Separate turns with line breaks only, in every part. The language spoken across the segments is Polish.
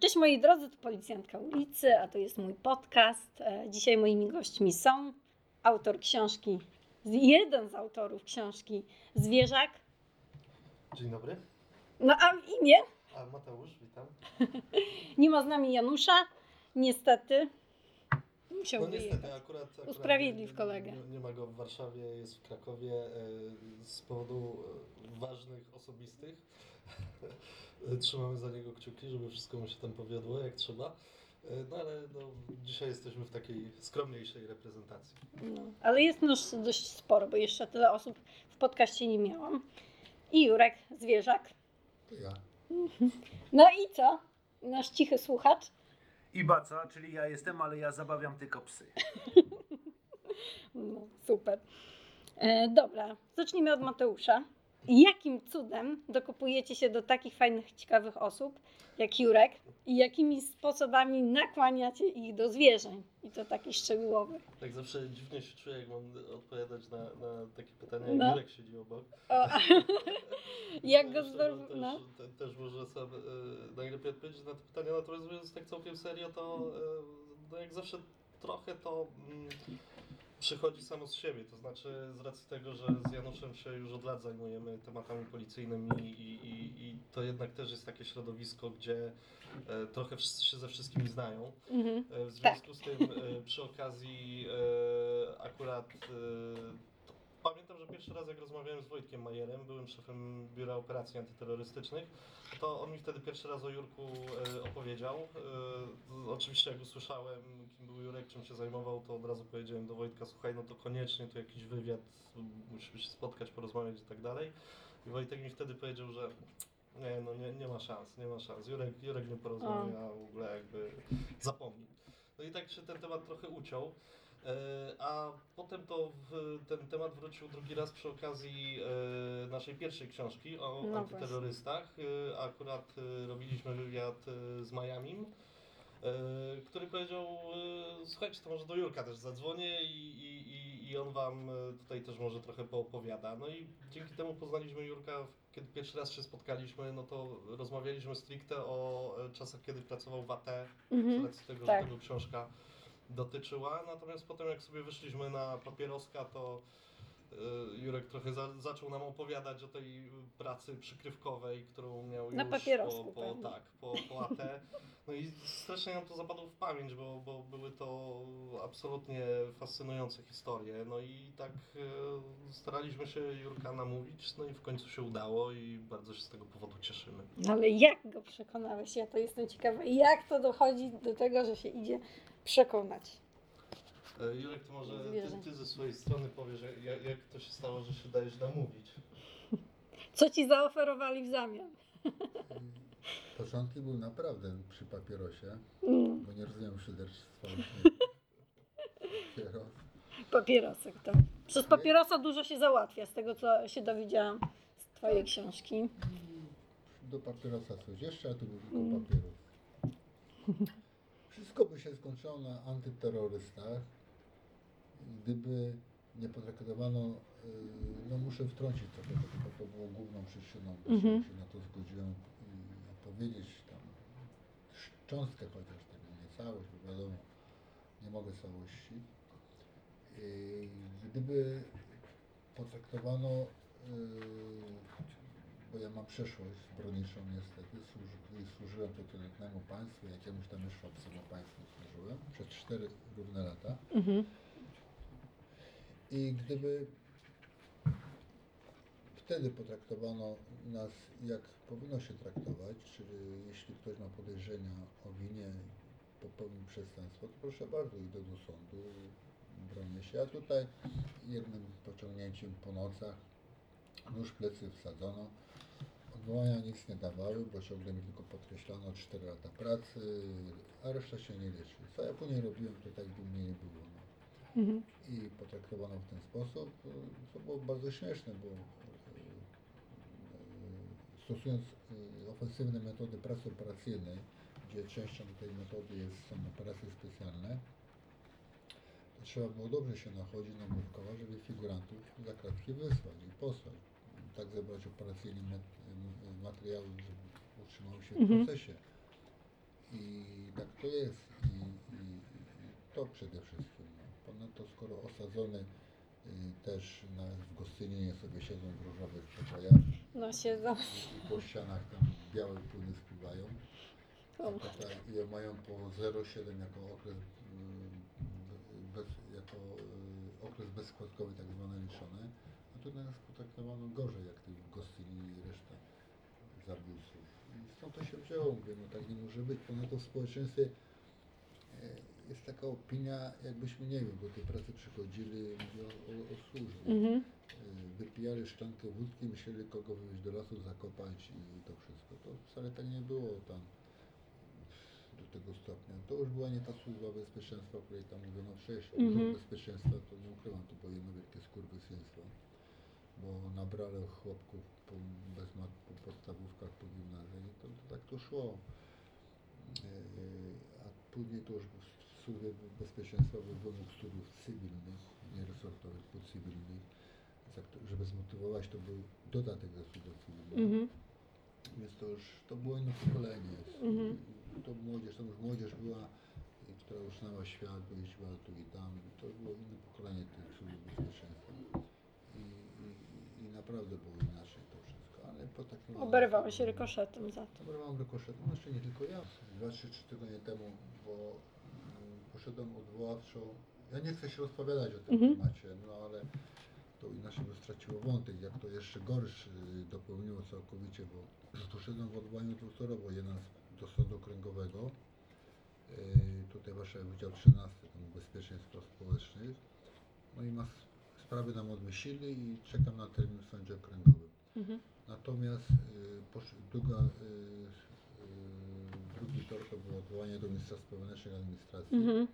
Cześć moi drodzy, to Policjantka ulicy, a to jest mój podcast. E, Dzisiaj moimi gośćmi są autor książki, jeden z autorów książki Zwierzak.
Dzień dobry.
No a imię?
A Mateusz, witam.
Nie ma z nami Janusza, niestety. Musiał
No niestety, akurat, akurat
Usprawiedliw
nie-
kolegę.
Nie, nie ma go w Warszawie, jest w Krakowie e, z powodu e, ważnych, osobistych. Trzymamy za niego kciuki, żeby wszystko mu się tam powiodło jak trzeba. E, No ale no, dzisiaj jesteśmy w takiej skromniejszej reprezentacji.
No, ale jest nas dość sporo, bo jeszcze tyle osób w podcaście nie miałam. I Jurek, zwierzak.
To ja.
No i co? Nasz cichy słuchacz.
I baca, czyli ja jestem, ale ja zabawiam tylko psy.
No, super. E, dobra, zacznijmy od Mateusza. Jakim cudem dokopujecie się do takich fajnych, ciekawych osób jak Jurek i jakimi sposobami nakłaniacie ich do zwierzeń? I to takich szczegółowych.
Tak zawsze dziwnie się czuję, jak mam odpowiadać na, na takie pytania,
No.
jak Jurek siedzi obok.
O, jak go
też,
No.
te, też może sam e, najlepiej odpowiedzieć na to pytanie, natomiast mówiąc tak całkiem serio, to e, no jak zawsze trochę to mm, przychodzi samo z siebie, to znaczy z racji tego, że z Januszem się już od lat zajmujemy tematami policyjnymi i, i, i to jednak też jest takie środowisko, gdzie e, trochę wszyscy się ze wszystkimi znają.
Mhm.
E, W związku z tym e, przy okazji e, akurat e, pamiętam, że pierwszy raz jak rozmawiałem z Wojtkiem Majerem, byłym szefem Biura Operacji Antyterrorystycznych, to on mi wtedy pierwszy raz o Jurku e, opowiedział. E, Oczywiście jak usłyszałem, kim był Jurek, czym się zajmował, to od razu powiedziałem do Wojtka, słuchaj, no to koniecznie tu jakiś wywiad, musimy się spotkać, porozmawiać i tak dalej. I Wojtek mi wtedy powiedział, że nie, no nie, nie ma szans, nie ma szans. Jurek, Jurek nie porozmawia, w ogóle jakby zapomnij. No i tak się ten temat trochę uciął. E, A potem to w, ten temat wrócił drugi raz przy okazji e, naszej pierwszej książki o
No
antyterrorystach. E, Akurat e, robiliśmy wywiad e, z Majamim, e, który powiedział, e, słuchajcie, to może do Jurka też zadzwonię i, i, i- on wam tutaj też może trochę poopowiada. No i dzięki temu poznaliśmy Jurka, kiedy pierwszy raz się spotkaliśmy, no to rozmawialiśmy stricte o czasach, kiedy pracował w AT, z
Mhm.
racji tego,
tak.
że tego książka dotyczyła. Natomiast potem jak sobie wyszliśmy na papieroska, to y, Jurek trochę za, zaczął nam opowiadać o tej pracy przykrywkowej, którą miał
Na
już po, po, tak, po, po AT. No i strasznie nam to zapadło w pamięć, bo, bo były to absolutnie fascynujące historie. No i tak y, staraliśmy się Jurka namówić, no i w końcu się udało i bardzo się z tego powodu cieszymy.
No Ale jak go przekonałeś? Ja to jestem ciekawa. Jak to dochodzi do tego, że się idzie przekonać?
E, Jurek, to może ty, ty ze swojej strony powiesz, jak, jak- to się stało, że się dajesz namówić?
Co ci zaoferowali w zamian?
Początki były naprawdę przy papierosie,
Mm,
bo nie rozumiem szyderstwa. Papieros.
papierosek, tak. Przez papierosa dużo się załatwia, z tego co się dowiedziałam z twojej książki.
Do papierosa coś jeszcze, a tu był tylko
Mm.
papieros. Wszystko by się skończyło na antyterrorystach, gdyby nie potraktowano, yy, no muszę wtrącić trochę, bo to było główną przyczyną, że
Mhm.
się na to zgodziłem i opowiedzieć tam szczątkę chociaż tego, nie całość, bo wiadomo, nie mogę całości. Yy, Gdyby potraktowano, yy, bo ja mam przeszłość zbrodniczą niestety, służy, służyłem totalitarnemu państwu, jakiemuś tam jeszcze obcemu państwu służyłem przez 4 równe lata.
Mhm.
I gdyby wtedy potraktowano nas jak powinno się traktować, czyli jeśli ktoś ma podejrzenia o winie popełnił przestępstwo, to proszę bardzo, idę do sądu, bronię się. A tutaj jednym pociągnięciem po nocach nóż plecy wsadzono. Odwołania nic nie dawały, bo ciągle mi tylko podkreślano 4 lata pracy, a reszta się nie liczy. Co ja później robiłem, to tak by mnie nie było. No
Mhm.
i potraktowano w ten sposób, co było bardzo śmieszne, bo e, stosując e, ofensywne metody pracy operacyjnej, gdzie częścią tej metody jest, są operacje specjalne, to trzeba było dobrze się nachodzić na Murkowa, żeby figurantów za kratki wysłać i posłać. Tak zebrać operacyjnie mat- materiały, żeby utrzymały się w
Mhm.
procesie. to jest i, i, i to przede wszystkim. Ponadto skoro osadzony y, też na, w Gostyninie sobie siedzą w różowych przepojach
No siedzą.
i po ścianach tam białe płyny spływają,
O.
a potem je mają po 0,7 jako okres, y, bez, jako y, okres bezskładkowy tak zwany liczony, potraktowano gorzej jak tych w Gostyninie i reszta zabójców. I stąd to się wzięło, mówię, no tak nie może być. Ponadto w społeczeństwie e, jest taka opinia, jakbyśmy, nie wiem, do tej pracy przychodzili, mówię o, o, o służbie.
Mhm.
E, Wypijali szklankę wódki, myśleli kogo wywieźć do lasu, zakopać i to wszystko. To wcale tak nie było tam do tego stopnia. To już była nie ta służba bezpieczeństwa, o której tam mówiono wcześniej.
Mhm.
Urząd Bezpieczeństwa to nie ukrywam, to było jedno wielkie skurwysyństwo. Bo nabrali chłopków po, bez mat, po podstawówkach, po gimnazjach i to, to tak to szło. E, A później to już w służbie bezpieczeństwa był wymóg studiów cywilnych, nie resortowych, cywilnych, żeby zmotywować to był dodatek do studiów cywilnych.
Mhm.
Więc to już, to było inne pokolenie.
Mhm.
I To młodzież, to już młodzież była, która już znała świat, bo jeździła tu i tam. To było inne pokolenie tych służb bezpieczeństwa. Naprawdę było inaczej to wszystko. Ale po takim...
Oberwałeś rykoszetem za to.
Oberwałem rykoszetem, no jeszcze nie tylko ja. Dwa, trzy, trzy tygodnie temu, bo mm, poszedłem odwoławczo. Ja nie chcę się rozpowiadać o tym
Mhm.
temacie, no ale to inaczej by straciło wątek, jak to jeszcze gorszy dopełniło całkowicie, bo poszedłem w odwołaniu dwutorowo, jeden z- do sądu okręgowego, yy, tutaj Warszawa Wydział 13, tam bezpieczeństwa społecznych, no i mas, sprawy nam odmyślili i czekam na termin w sądzie okręgowym.
Mhm.
Natomiast y, posz, druga, y, y, drugi tor to było odwołanie do ministra spraw wewnętrznych i administracji,
Mhm.
y,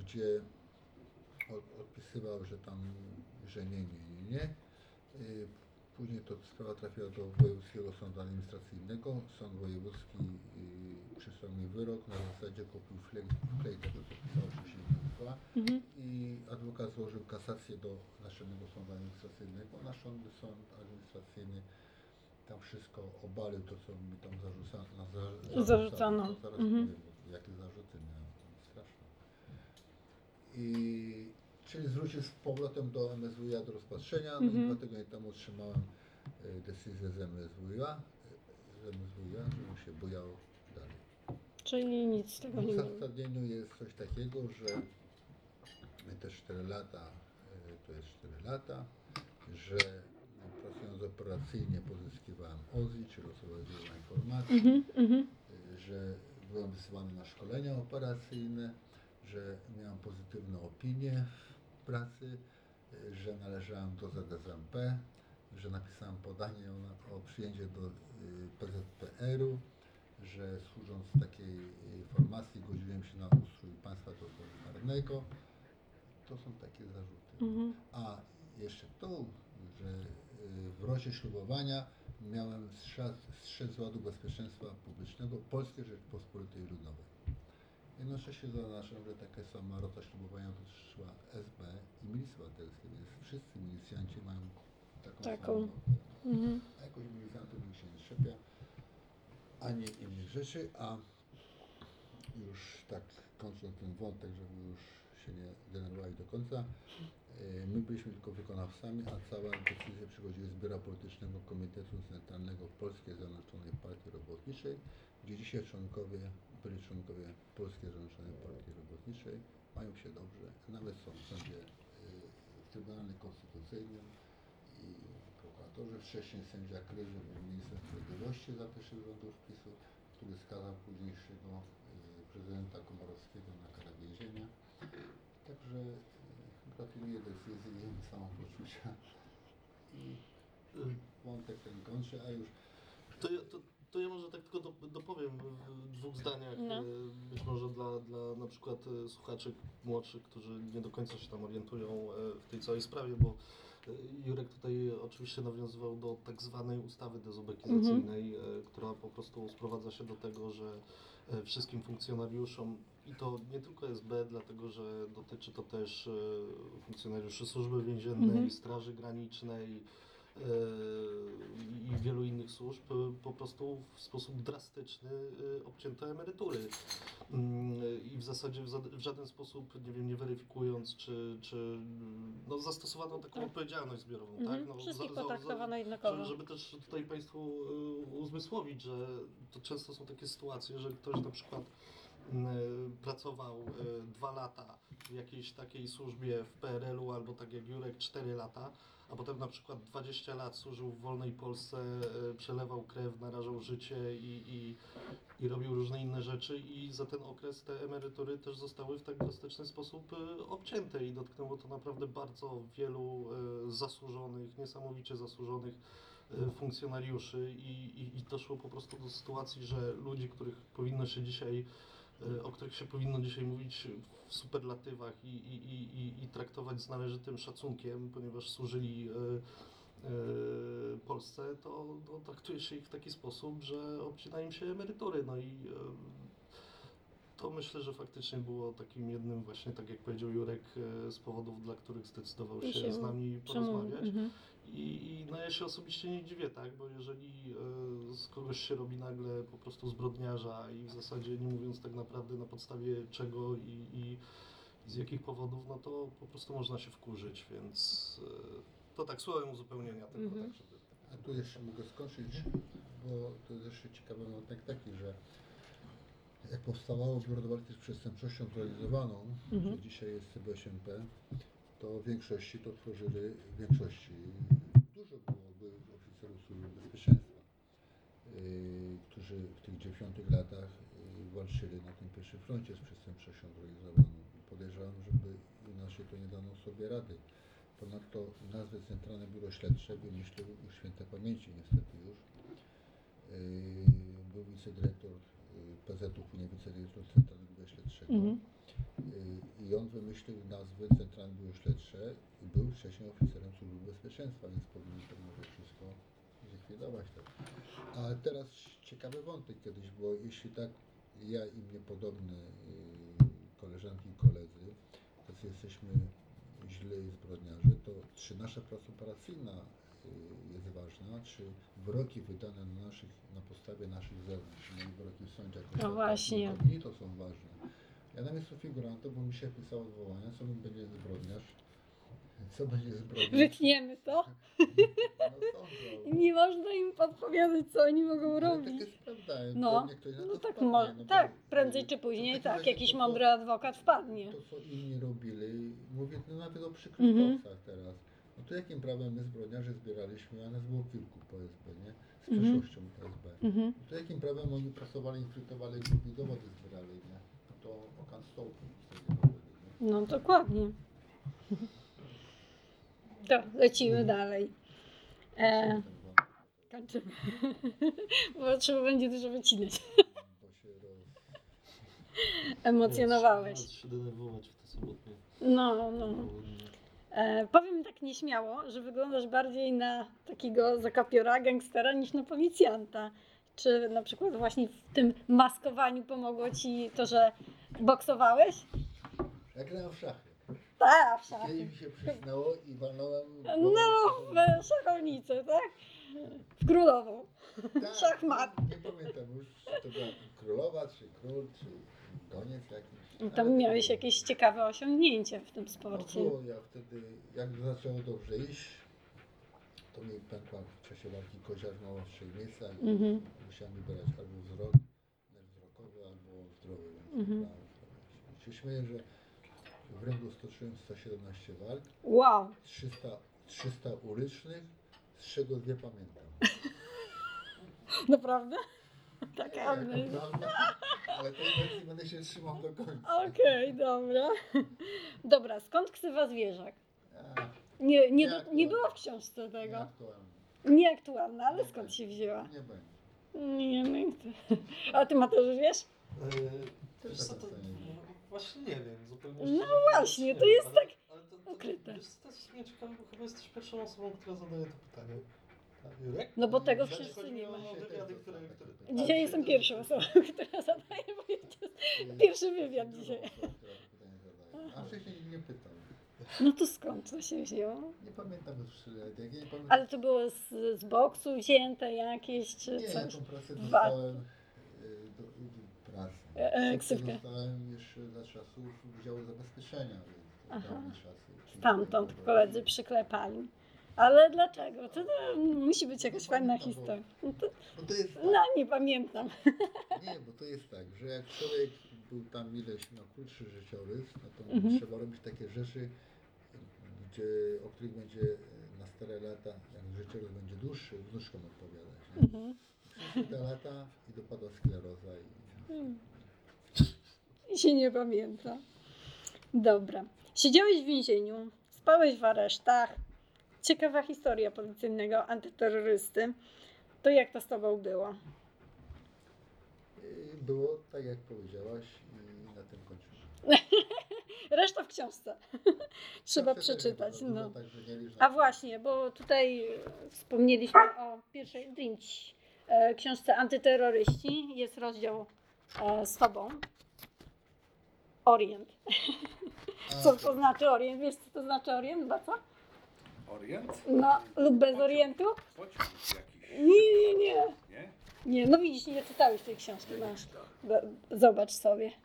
gdzie od, odpisywał, że tam, że nie, nie, nie, nie. Y, Później to sprawa trafiła do Wojewódzkiego Sądu Administracyjnego. Sąd Wojewódzki y, przysłał mi wyrok na zasadzie kopiuj wklej, wklej tego, co pisało, że się
Mhm.
i adwokat złożył kasację do Naczelnego Sądu Administracyjnego. Naczelny Sąd Administracyjny tam wszystko obalił, to co mi tam zarzucano. Za,
Zarzucano.
To zaraz
Mhm.
powiem, jakie zarzuty miałem, straszne. I, czyli zwrócił z powrotem do MSWiA do rozpatrzenia. No
Mhm.
i dwa tygodnie temu otrzymałem e, decyzję z MSWiA, z MSWiA, żebym się bujał dalej.
Czyli nic z tego
W
nie było.
uzasadnieniu jest coś takiego, że te 4 lata e, to jest 4 lata, że pracując operacyjnie pozyskiwałem OZI, czyli osobowe źródła informacji,
Mhm. Mhm.
e, że byłem wysyłany na szkolenia operacyjne, że miałem pozytywne opinie w pracy, e, że należałem do ZSMP, że napisałem podanie o, o przyjęcie do PZPR-u, że służąc takiej formacji godziłem się na ustrój państwa totalitarnego. To są takie zarzuty.
Mhm.
A jeszcze to, że y, w rocie ślubowania miałem strzec, strzec z ładu bezpieczeństwa publicznego Polskiej Rzeczpospolitej Ludowej. Jednocześnie zaznaczam, że taka sama rota ślubowania dotyczyła SB i Milicji Obywatelskiej, więc wszyscy milicjanci mają taką,
Taką.
samą.
Mhm.
A jakoś milicjantów nikt się nie trzepia, ani innych rzeczy, a już tak kończąc ten wątek, żeby już się nie denerwowali do końca, e, my byliśmy tylko wykonawcami, a cała decyzja przychodziła z Biura Politycznego Komitetu Centralnego Polskiej Zjednoczonej Partii Robotniczej, gdzie dzisiaj członkowie, byli członkowie Polskiej Zjednoczonej Partii Robotniczej, mają się dobrze, nawet są w sądzie e, w Trybunale Konstytucyjnym i prokuratorzy, wcześniej sędzia Kryży był ministrem sprawiedliwości za pierwszych rządów PiSu, który skazał późniejszego y, prezydenta Komorowskiego na karę więzienia. Także y, gratuluję decyzji samopoczucia. I wątek ten kończę, a już
To ja, to, to ja może tak tylko do, dopowiem w dwóch zdaniach,
No.
e, być może dla, dla na przykład e, słuchaczy młodszych, którzy nie do końca się tam orientują e, w tej całej sprawie, bo e, Jurek tutaj oczywiście nawiązywał do tak zwanej ustawy dezubekizacyjnej, e, która po prostu sprowadza się do tego, że e, wszystkim funkcjonariuszom i to nie tylko SB, dlatego że dotyczy to też e, funkcjonariuszy służby więziennej,
Mhm.
straży granicznej, i wielu innych służb e, po prostu w sposób drastyczny e, obcięto emerytury. Mm, I w zasadzie w, żaden sposób, nie wiem, nie weryfikując, czy, czy no, zastosowano taką
Tak.
odpowiedzialność zbiorową,
Mhm.
tak? No,
Wszystkich
za- za- za-
potraktowano jednakowo.
żeby, też tutaj Państwu uzmysłowić, że to często są takie sytuacje, że ktoś na przykład pracował y, dwa lata w jakiejś takiej służbie w PRL-u albo tak jak Jurek 4 lata, a potem na przykład 20 lat służył w wolnej Polsce, y, przelewał krew, narażał życie i, i, i robił różne inne rzeczy i za ten okres te emerytury też zostały w tak drastyczny sposób obcięte i dotknęło to naprawdę bardzo wielu zasłużonych, niesamowicie zasłużonych funkcjonariuszy i, i, i doszło po prostu do sytuacji, że ludzi, których powinno się dzisiaj, o których się powinno dzisiaj mówić w superlatywach i, i, i, i, traktować z należytym szacunkiem, ponieważ służyli y, y, Polsce, to, to traktuje się ich w taki sposób, że obcina im się emerytury. No i y, to myślę, że faktycznie było takim jednym właśnie, tak jak powiedział Jurek, y, z powodów, dla których zdecydował się,
się
z nami porozmawiać.
Mhm.
I, I no ja się osobiście nie dziwię, tak, bo jeżeli e, z kogoś się robi nagle po prostu zbrodniarza i w zasadzie nie mówiąc tak naprawdę na podstawie czego i, i z jakich powodów, no to po prostu można się wkurzyć, więc e, to tak słowem uzupełnienia tylko
Mhm.
tak, żeby...
A tu jeszcze mogę skończyć, bo to jest jeszcze ciekawy wątek taki, że jak powstawało Biuro do Walki z Przestępczością Zorganizowaną,
Mhm.
że dzisiaj jest CB8P, to w większości to tworzyli, w większości dużo było oficerów służby bezpieczeństwa, yy, którzy w tych 90 latach yy, walczyli na tym pierwszym froncie z przestępczością zorganizowaną. Podejrzewam, żeby inaczej to nie dano sobie rady. Ponadto nazwę Centralne Biuro Śledcze wymyślił już świętej pamięci niestety już. Yy, Był wicedyrektor PZ-u, później wicedyrektor Centralnego Biura Śledczego.
Mhm.
Yy, I on wymyślił nazwę Centralne Biuro Śledcze i był wcześniej oficerem służby bezpieczeństwa, więc powinien to może wszystko zlikwidować. Tak. A teraz ciekawy wątek kiedyś, bo jeśli tak ja i mnie podobne yy, koleżanki i koledzy, tacy jesteśmy źli zbrodniarze, to czy nasza praca operacyjna ważna, czy wyroki wydane na, naszych, na podstawie naszych zeznań, czyli wyroki w sądzie
No
tako,
właśnie.
to są ważne. Ja na miejscu figuranta, bo mi się pisało odwołania, co mi będzie zbrodniarz, co będzie zbrodniarz.
Wytniemy to.
No, sądzą.
Nie można im podpowiadać, co oni mogą
Ale
robić.
Tak jest prawda.
No, No tak,
wpadnie, no
tak, prędzej
y,
czy później, tak, jakiś
to,
mądry adwokat wpadnie.
To, co inni robili, mówię no, nawet o przykrych
Mhm.
postach teraz. No to jakim prawem my zbrodniarze zbieraliśmy, a nas było kilku po SB, nie? Z
Mhm.
przeszłością SB.
Mhm.
To jakim prawem oni pracowali, infiltrowali grupy dowody zbierali, nie? No to okan nie?
No dokładnie. To lecimy dalej. E, kończymy. Bo trzeba będzie dużo wycinać.
Bo się roz...
Emocjonowałeś.
Nawet się denerwować w te sobotnie
No, no. E, powiem tak nieśmiało, że wyglądasz bardziej na takiego zakapiora, gangstera niż na policjanta. Czy na przykład właśnie w tym maskowaniu pomogło ci to, że boksowałeś?
Ja grałem w szachy.
Tak, w
Kiedyś
szachy.
mi się przysnęło i walnąłem...
No, w szachownicę, tak? W królową.
Tak,
szachmat.
Nie pamiętam już, czy to była królowa, czy król, czy goniec jakiś.
Tam
Ale
miałeś
to-
jakieś ciekawe osiągnięcie w tym
No
sporcie.
było, ja wtedy, jak zaczęło dobrze iść, to mi pękła w czasie walki koziarz mała w trzech miejscach. i
Mhm.
Musiałem wybierać albo wzrok, wzrokowy, albo zdrowy.
Mhm.
wybrałem zdrowy. Się śmieję, że w ringu stoczyłem 117 walk,
Wow,
300, 300 urycznych, z czego dwie pamiętam.
naprawdę? Taka
Nie,
amazing.
prawda? Ale tej wersji będę się trzymał do końca.
Okej, dobra. Dobra, skąd ksywa zwierzak?
A,
Nie, nie,
Nie
do, nie było w książce tego.
Nieaktualne.
Nieaktualna, ale skąd się wzięła?
Nie będzie.
Nie, no i to. A ty Mateusz wiesz?
E, wiesz co, to,
tak nie wiem.
właśnie nie wiem, zupełnie
No właśnie, to
nie
jest tak
ale to, to,
ukryte.
Wiesz, co, to jest w sumie ciekawe, bo chyba jesteś pierwszą osobą, która zadaje to pytanie.
No bo tego w książce
chodzi
nie ma.
o wywiady, które... które
Dzisiaj jestem pierwszą osobą, która zadaje, bo Pierwszy wywiad dzisiaj.
A wcześniej nie pytał.
No to skąd to się wzięło?
Nie pamiętam już, jak ja nie pamiętam.
Ale to było z, z boksu wzięte jakieś czy
Nie, ja
coś?
tą pracę dostałem y, do, do pracy.
E, e,
Ksywkę dostałem jeszcze za czasów Wydziału Zabezpieczenia, więc to
Aha.
czasy.
Stamtąd koledzy przyklepali. Ale dlaczego? To, to musi być jakaś fajna historia. No, to,
Bo to jest tak,
no nie pamiętam.
nie, bo to jest tak, że jak człowiek był tam ileś na krótszy życiorys, no to
Mhm.
trzeba robić takie rzeczy, gdzie, o których będzie na stare lata, jak życiorys będzie dłuższy, wnuczkom odpowiadać. Nie?
Mhm.
Przyszły te lata i dopadła skleroza i
I się nie pamięta. Dobra. Siedziałeś w więzieniu, spałeś w aresztach. Ciekawa historia policyjnego antyterrorysty. To jak to z tobą było?
I Było tak, jak powiedziałaś i na tym kończysz.
Reszta w książce. Trzeba
tak
przeczytać. No.
tak,
A właśnie, bo tutaj e, wspomnieliśmy o pierwszej Drinć e, książce Antyterroryści. Jest rozdział e, z tobą. Orient.
A,
Co to znaczy Orient? Wiesz, co to znaczy Orient? Co?
Orient?
No, lub bez Orientu?
Pociąg jakiś,
Nie, nie, nie.
nie?
Nie, no widzisz, nie czytałeś tej książki. No.
nie.
Do- Zobacz sobie.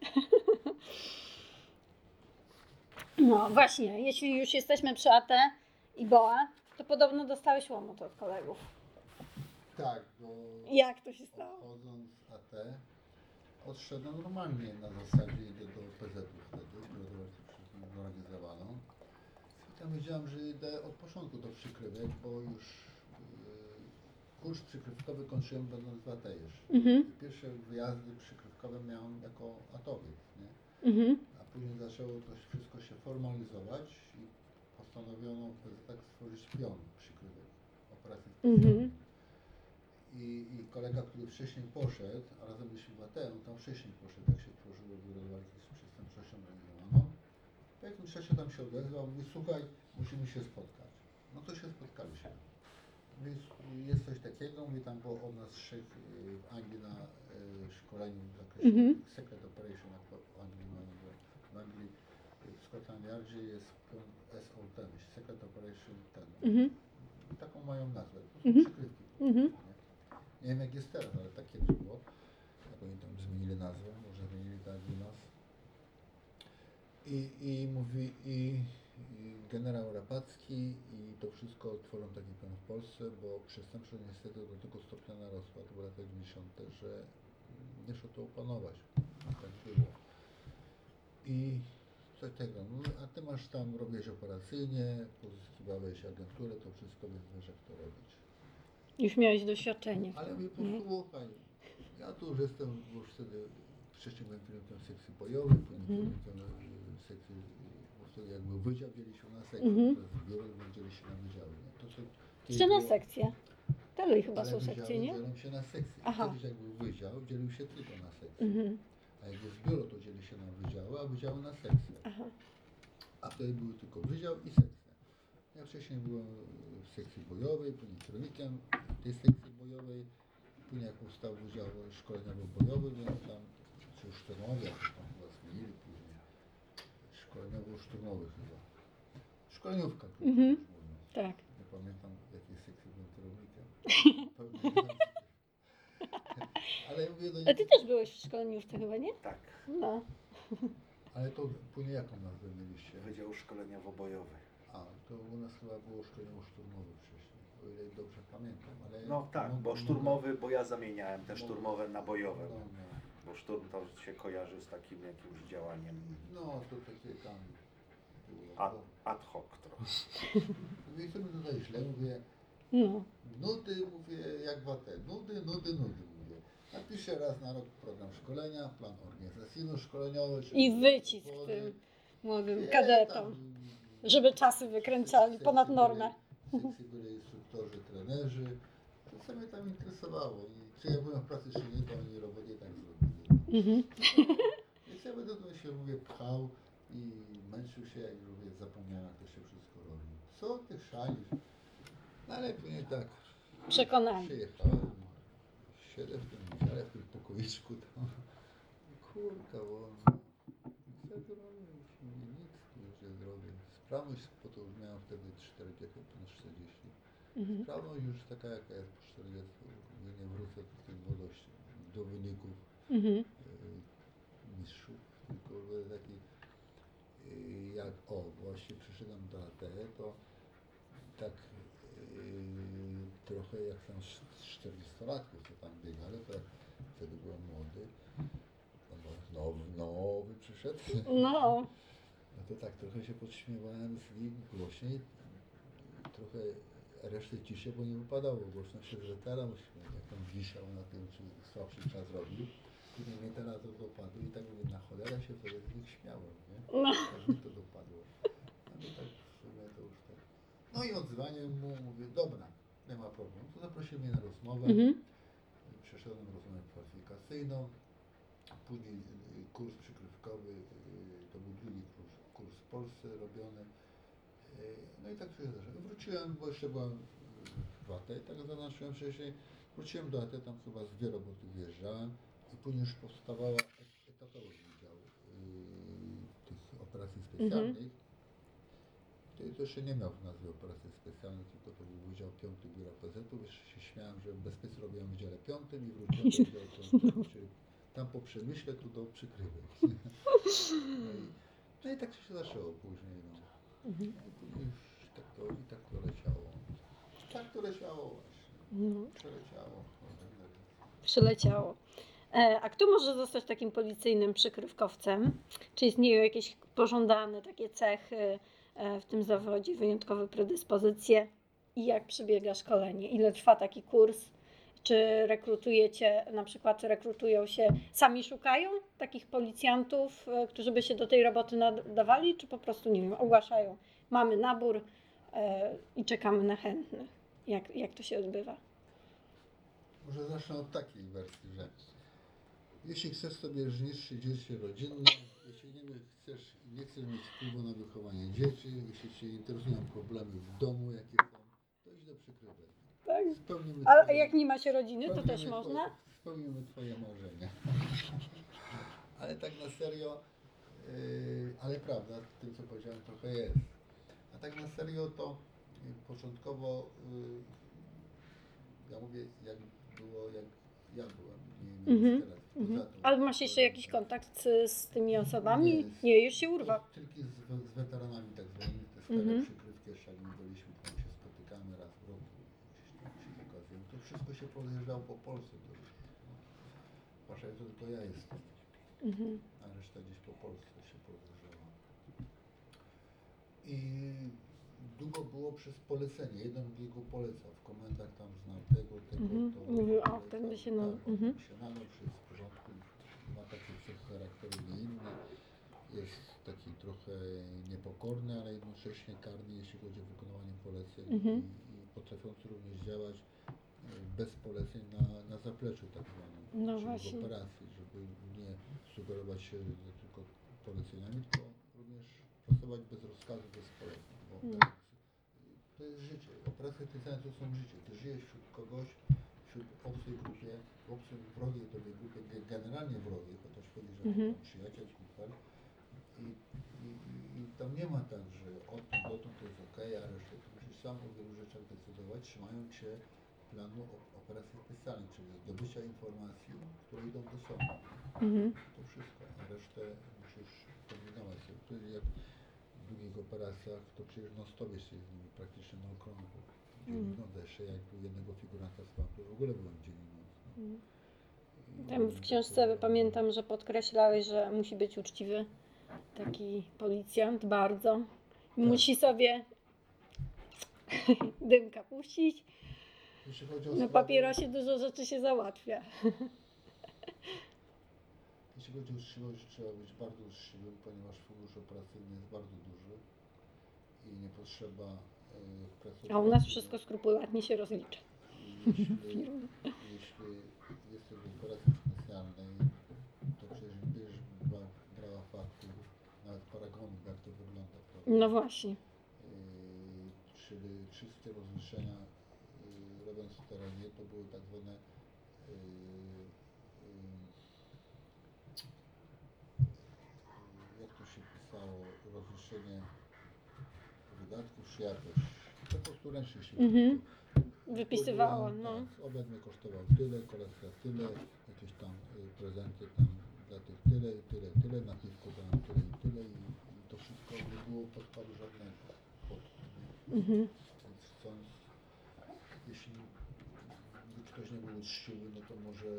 No właśnie, jeśli już jesteśmy przy AT i BOA, to podobno dostałeś łomot od kolegów.
Tak, bo
Jak to się stało?
odchodząc z AT odszedłem normalnie na zasadzie idę do PZ-u wtedy, które zorganizowano. Tam wiedziałem, że idę od początku do przykrywek, bo już yy, kurs przykrywkowy kończyłem będąc w AT jeszcze.
Mhm,
Pierwsze wyjazdy przykrywkowe miałem jako atowiec, nie?
mhm,
A później zaczęło to wszystko się formalizować i postanowiono tak stworzyć pion przykrywek operacji specjalnej.
mhm,
I, I kolega, który wcześniej poszedł, a razem byliśmy w ATM, tam wcześniej poszedł, jak się tworzyło walki z przestępczością. Po jakimś czasie tam się odezwał, mówi, słuchaj, musimy się spotkać. No to się spotkaliśmy. Mówi, jest coś takiego, mówi, tam było od nas trzech y, w Anglii na y, szkoleniu w zakresie
Mhm.
Secret Operation, Anglii w Anglii w Scotland Yardzie jest pion SO10, Secret Operation 10.
mhm,
Taką mają nazwę. To są
Mhm.
przykrywki.
Mhm.
Nie? nie wiem jak jest teraz, ale tak kiedyś było. Jak oni tam zmienili nazwę, może zmienili tak u nas. I, i mówi, i, i generał Rapacki i to wszystko tworzą taki plan w Polsce, bo przestępczość niestety do tego stopnia narosła, to były lata 90., że nie szło to opanować. Tak było. I coś tego, no, a ty masz tam, robiłeś operacyjnie, pozyskiwałeś agenturę, to wszystko, więc wiesz jak to robić.
Już miałeś doświadczenie.
Ale
Nie?
posłuchaj, ja tu już jestem, już wtedy wcześniej byłem pilotem sekcji bojowej, później pilotem e, sekcji, bo wtedy jak był wydział, dzieliśmy na sekcję, w biurze dzieli się na wydziały. Nie? To, co
Jeszcze na sekcję. Dalej chyba są sekcje, nie?
dzielą się na sekcje.
Aha.
Kiedyś jak był wydział, dzielił się tylko na sekcje.
Mhm.
A jak jest biuro, to dzieli się na wydziały, a wydziały na sekcje.
Aha.
A wtedy były tylko wydział i sekcja. Ja wcześniej byłem w sekcji bojowej, później kierownikiem tej sekcji bojowej. Później jak powstał Wydział Szkoleniowo-Bojowy, więc tam, czy już szturmowy, jak tam chyba zmienili później. Szkoleniowo-szturmowy chyba. Szkoleniówka,
Mhm. Tak.
Nie pamiętam jakiej sekcji byłem kierownikiem. Pełno nie znam. Ale mówię do
A
nich,
ty też byłeś w szkoleniówce chyba, nie?
Tak.
No.
ale to później jaką nazwę mieliście?
Wydział Szkoleniowo-Bojowy.
A, to u nas chyba było szkoleniowo-szturmowe wcześniej, o ile dobrze pamiętam, ale...
No tak, bo szturmowy, bo ja zamieniałem te szturmowe na bojowe.
No, no,
Bo szturm to się kojarzy z takim jakimś działaniem
no to takie tam było.
ad,
To-
ad hoc trochę.
Mówię, co mi tutaj źle, mówię,
No.
nudy, mówię, jak watę, nudy, nudy, nudy, mówię. Napiszę raz na rok program szkolenia, plan organizacyjno-szkoleniowy. czyli
I wycisk tym młodym
Nie,
kadetom,
tam,
żeby czasy wykręcali
sekcji
ponad normę.
Sekcji byli instruktorzy, trenerzy. To co mnie tam interesowało. I czy ja byłem w pracy, czy nie, to oni robotę tak zrobili.
Mhm.
Więc ja będę tu się, mówię, pchał i męczył się, jak mówię, zapomniałem, jak to się wszystko robi. Co ty szalisz? No ale później tak
Przekonani.
przyjechałem, siedzę w tym wydziale, w tym pokoiczku tam. Kurka wolna. Co tu robię? Już mówię, nic już nie zrobię. Sprawność, bo to już miałem wtedy 40, ponad 40.
Mhm.
Sprawność już taka jaka jest po 40. Mówię, nie wrócę do tej młodości, do wyników
Mhm.
Że taki y, jak o, właśnie przyszedłem do AT, to tak y, trochę jak tam 40-latków, co tam biegali, to jak wtedy byłem młody, no, nowy, nowy przyszedł,
No,
no to tak trochę się podśmiewałem z nich głośniej, trochę reszty ciszy, bo nie wypadało. Głośno się zretarał, jak tam wisiał na tym, czy słabszy czas robił. Później mnie teraz to dopadło i tak mówię, na cholerę się wtedy z nich śmiałem, nie?
no.
Jak mi to dopadło. No i tak w sumie to już tak. No i odzwanie mu, mówię, dobra, nie ma problemu. To zaprosił mnie na rozmowę.
Mhm.
Przeszedłem rozmowę kwalifikacyjną, później y, kurs przykrywkowy, y, to był drugi kurs, kurs w Polsce robiony. Y, No i tak się zdarzyło. Wróciłem, bo jeszcze byłem w AT, tak jak zaznaczyłem wcześniej, wróciłem do AT, tam chyba z dwie roboty wjeżdżałem i później już powstawała et- etatowy wydział y, tych operacji specjalnych. To, to jeszcze nie miał nazwy operacji specjalnych, tylko to był Wydział Piąty Biura PZ-u. Jeszcze się śmiałem, że bezpiecznie robiłem w Wydziale Piątym i wróciłem do Wydziału Piątego, czyli tam po przemyśle, tu do przykrywy. No i, no i tak się zaczęło później. No.
Mhm.
I później już tak to, i tak to leciało. Tak to leciało właśnie.
No,
Przeleciało.
przyleciało. E, A kto może zostać takim policyjnym przykrywkowcem? Czy istnieją jakieś pożądane takie cechy e, w tym zawodzie, wyjątkowe predyspozycje? I jak przebiega szkolenie? Ile trwa taki kurs? Czy rekrutujecie, na przykład rekrutują się, sami szukają takich policjantów, e, którzy by się do tej roboty nadawali, czy po prostu, nie wiem, ogłaszają, mamy nabór i czekamy na chętnych? Jak, jak to się odbywa?
Może zacznę od takiej wersji, że jeśli chcesz sobie zniszczyć życie rodzinne, jeśli nie chcesz, nie chcesz mieć wpływu na wychowanie dzieci, jeśli Cię interesują problemy w domu, jakie są, to idź do przykrywy.
Tak?
Spełnimy
A
twoje-
jak nie ma się rodziny, to też
twoje-
można?
Spełnimy Twoje marzenia. Ale tak na serio, yy, ale prawda, w tym co powiedziałem trochę jest. A tak na serio to yy, początkowo, yy, ja mówię jak było, jak ja byłem, nie, nie
Mhm,
teraz.
Mhm. Ale masz jeszcze jakiś kontakt z, z tymi osobami?
Nie.
Nie, już się urwał.
Tylko z, z weteranami tak zwanymi, te stare
Mhm.
przykrywki, jeszcze jak my byliśmy, tam się spotykamy raz w roku. To wszystko się podjeżdżało po Polsce. To, jak to tylko ja jestem,
Mhm.
a reszta gdzieś po Polsce się podjeżdżała. I długo było przez polecenie, jeden drugiego polecał, w komendach tam znał tego, tego,
Mhm.
to.
Mówił, o, ten by się
tak,
nadał.
on
Mhm.
się że takie cechy charakteru nie inne jest taki trochę niepokorny, ale jednocześnie karny, jeśli chodzi o wykonywanie poleceń
Mhm.
i, i potrafiący również działać e, bez poleceń na, na zapleczu tak zwanym,
No właśnie.
w operacji, żeby nie sugerować się że tylko poleceniami, tylko również pracować bez rozkazu, bez poleceń, bo
Mm.
to jest życie. Operacje specjalne to są życie. Ty żyjesz wśród kogoś, wśród obcej grupie, w obcej wrogiej tobie grupie, ge- generalnie wrogiej, chociaż chodzi, że
Mhm.
przyjaciel, kumpel. I, i, i- tam nie ma tak, że odtąd dotąd to jest ok, a resztę to musisz sam o wielu rzeczach decydować, trzymając się planu operacji specjalnej, czyli zdobycia informacji, które idą do sądu.
Mhm.
To wszystko, a resztę musisz kombinować sobie. To jak w długich operacjach, to przecież non stop jesteś z nimi praktycznie na okrągło. Dzień
Mhm.
i noc, jeszcze jak jednego figuranta spał, to w ogóle byłem dzień i noc. No. I-
Tam w książce pamiętam, że podkreślałeś, że musi być uczciwy taki policjant bardzo. Musi sobie dymka puścić. Na papierosie dużo rzeczy się załatwia.
Jeśli chodzi o uczciwość, trzeba być bardzo uczciwym, ponieważ fundusz operacyjny jest bardzo duży i nie potrzeba e, pracować.
A u nas wszystko skrupulatnie się rozlicza.
Jeśli, jeśli jesteś w operacji specjalnej, to przecież dwa, brała faktur, nawet paragonów, jak to wygląda, prawda?
No właśnie.
Yy, czyli wszystkie rozliczenia yy, robiąc w terenie, to były tak zwane jak to się pisało, rozliczenie czy jakoś po prostu ręcznie się
Mhm.
Byłem,
no.
Tak, obiad mnie kosztował tyle, kolacja tyle, jakieś tam y, prezenty tam dla tych tyle, i tyle, tyle, na piwko dałem tyle i tyle i, i to wszystko nie było podkładu żadnego. Pod,
Mhm.
więc chcąc, jeśli ktoś nie był uczciwy, no to może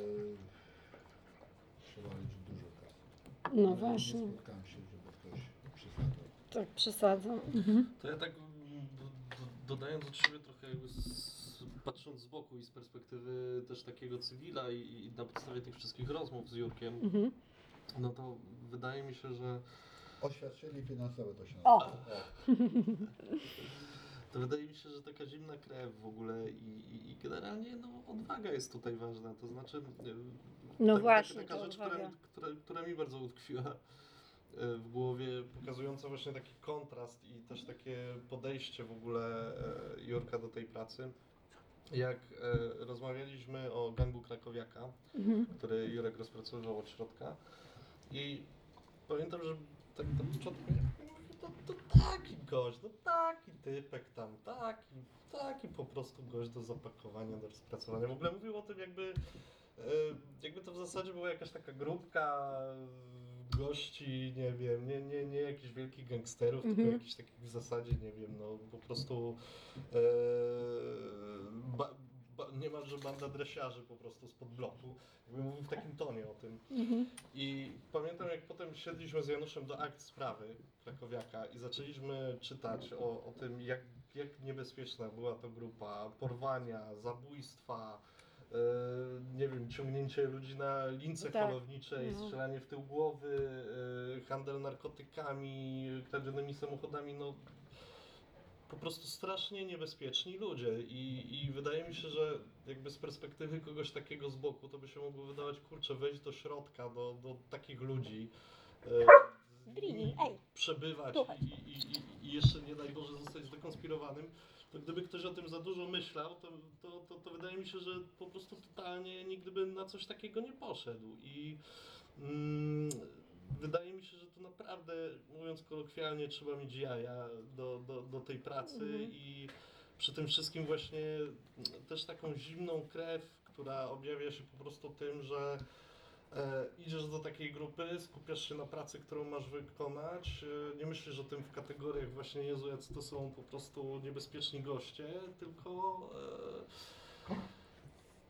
przewalić dużo kasy.
No
Ale
właśnie,
Nie spotkałem się, żeby ktoś przesadzał.
tak przesadzam. Mhm.
To ja tak dodając od siebie trochę jakby z, patrząc z boku i z perspektywy też takiego cywila i, i na podstawie tych wszystkich rozmów z Jurkiem,
Mhm.
no to wydaje mi się, że
Oświadczenie finansowe to się
O!
nazywa.
to wydaje mi się, że taka zimna krew w ogóle i, i, i generalnie no, odwaga jest tutaj ważna. To znaczy. e,
No
tak-
właśnie,
Taka
ta
rzecz, która, która, która mi bardzo utkwiła w głowie, pokazująca właśnie taki kontrast i też takie podejście w ogóle e, Jurka do tej pracy. Jak e, rozmawialiśmy o gangu Krakowiaka,
Mhm.
który Jurek rozpracowywał od środka. I pamiętam, że tak na początku mówię, to, to taki gość, no taki typek tam, taki, taki po prostu gość do zapakowania, do rozpracowania. W ogóle mówił o tym jakby, e, jakby to w zasadzie była jakaś taka grupka gości, nie wiem, nie, nie, nie jakichś wielkich gangsterów,
Mhm.
tylko jakichś takich w zasadzie, nie wiem, no po prostu e, ba, ba, niemalże banda dresiarzy po prostu spod bloku. Jakby mówił w takim tonie o tym.
Mhm.
I pamiętam, jak potem siedliśmy z Januszem do akt sprawy Krakowiaka i zaczęliśmy czytać o, o tym, jak, jak niebezpieczna była to grupa, porwania, zabójstwa, nie wiem, ciągnięcie ludzi na lince
Tak.
holowniczej,
No.
strzelanie w tył głowy, e, handel narkotykami, kradzionymi samochodami, no po prostu strasznie niebezpieczni ludzie. I, i wydaje mi się, że jakby z perspektywy kogoś takiego z boku, to by się mogło wydawać, kurczę, wejść do środka, do, do takich ludzi, e,
Brini,
nimi
ej,
przebywać i, i, i jeszcze nie daj Boże zostać zdekonspirowanym, to gdyby ktoś o tym za dużo myślał, to, to, to, to wydaje mi się, że po prostu totalnie nigdy by na coś takiego nie poszedł i mm, wydaje mi się, że to naprawdę, mówiąc kolokwialnie, trzeba mieć jaja do, do, do tej pracy
Mhm.
i przy tym wszystkim właśnie też taką zimną krew, która objawia się po prostu tym, że e, idziesz do takiej grupy, skupiasz się na pracy, którą masz wykonać, e, nie myślisz o tym w kategoriach właśnie Jezu, jacy to są po prostu niebezpieczni goście, tylko e,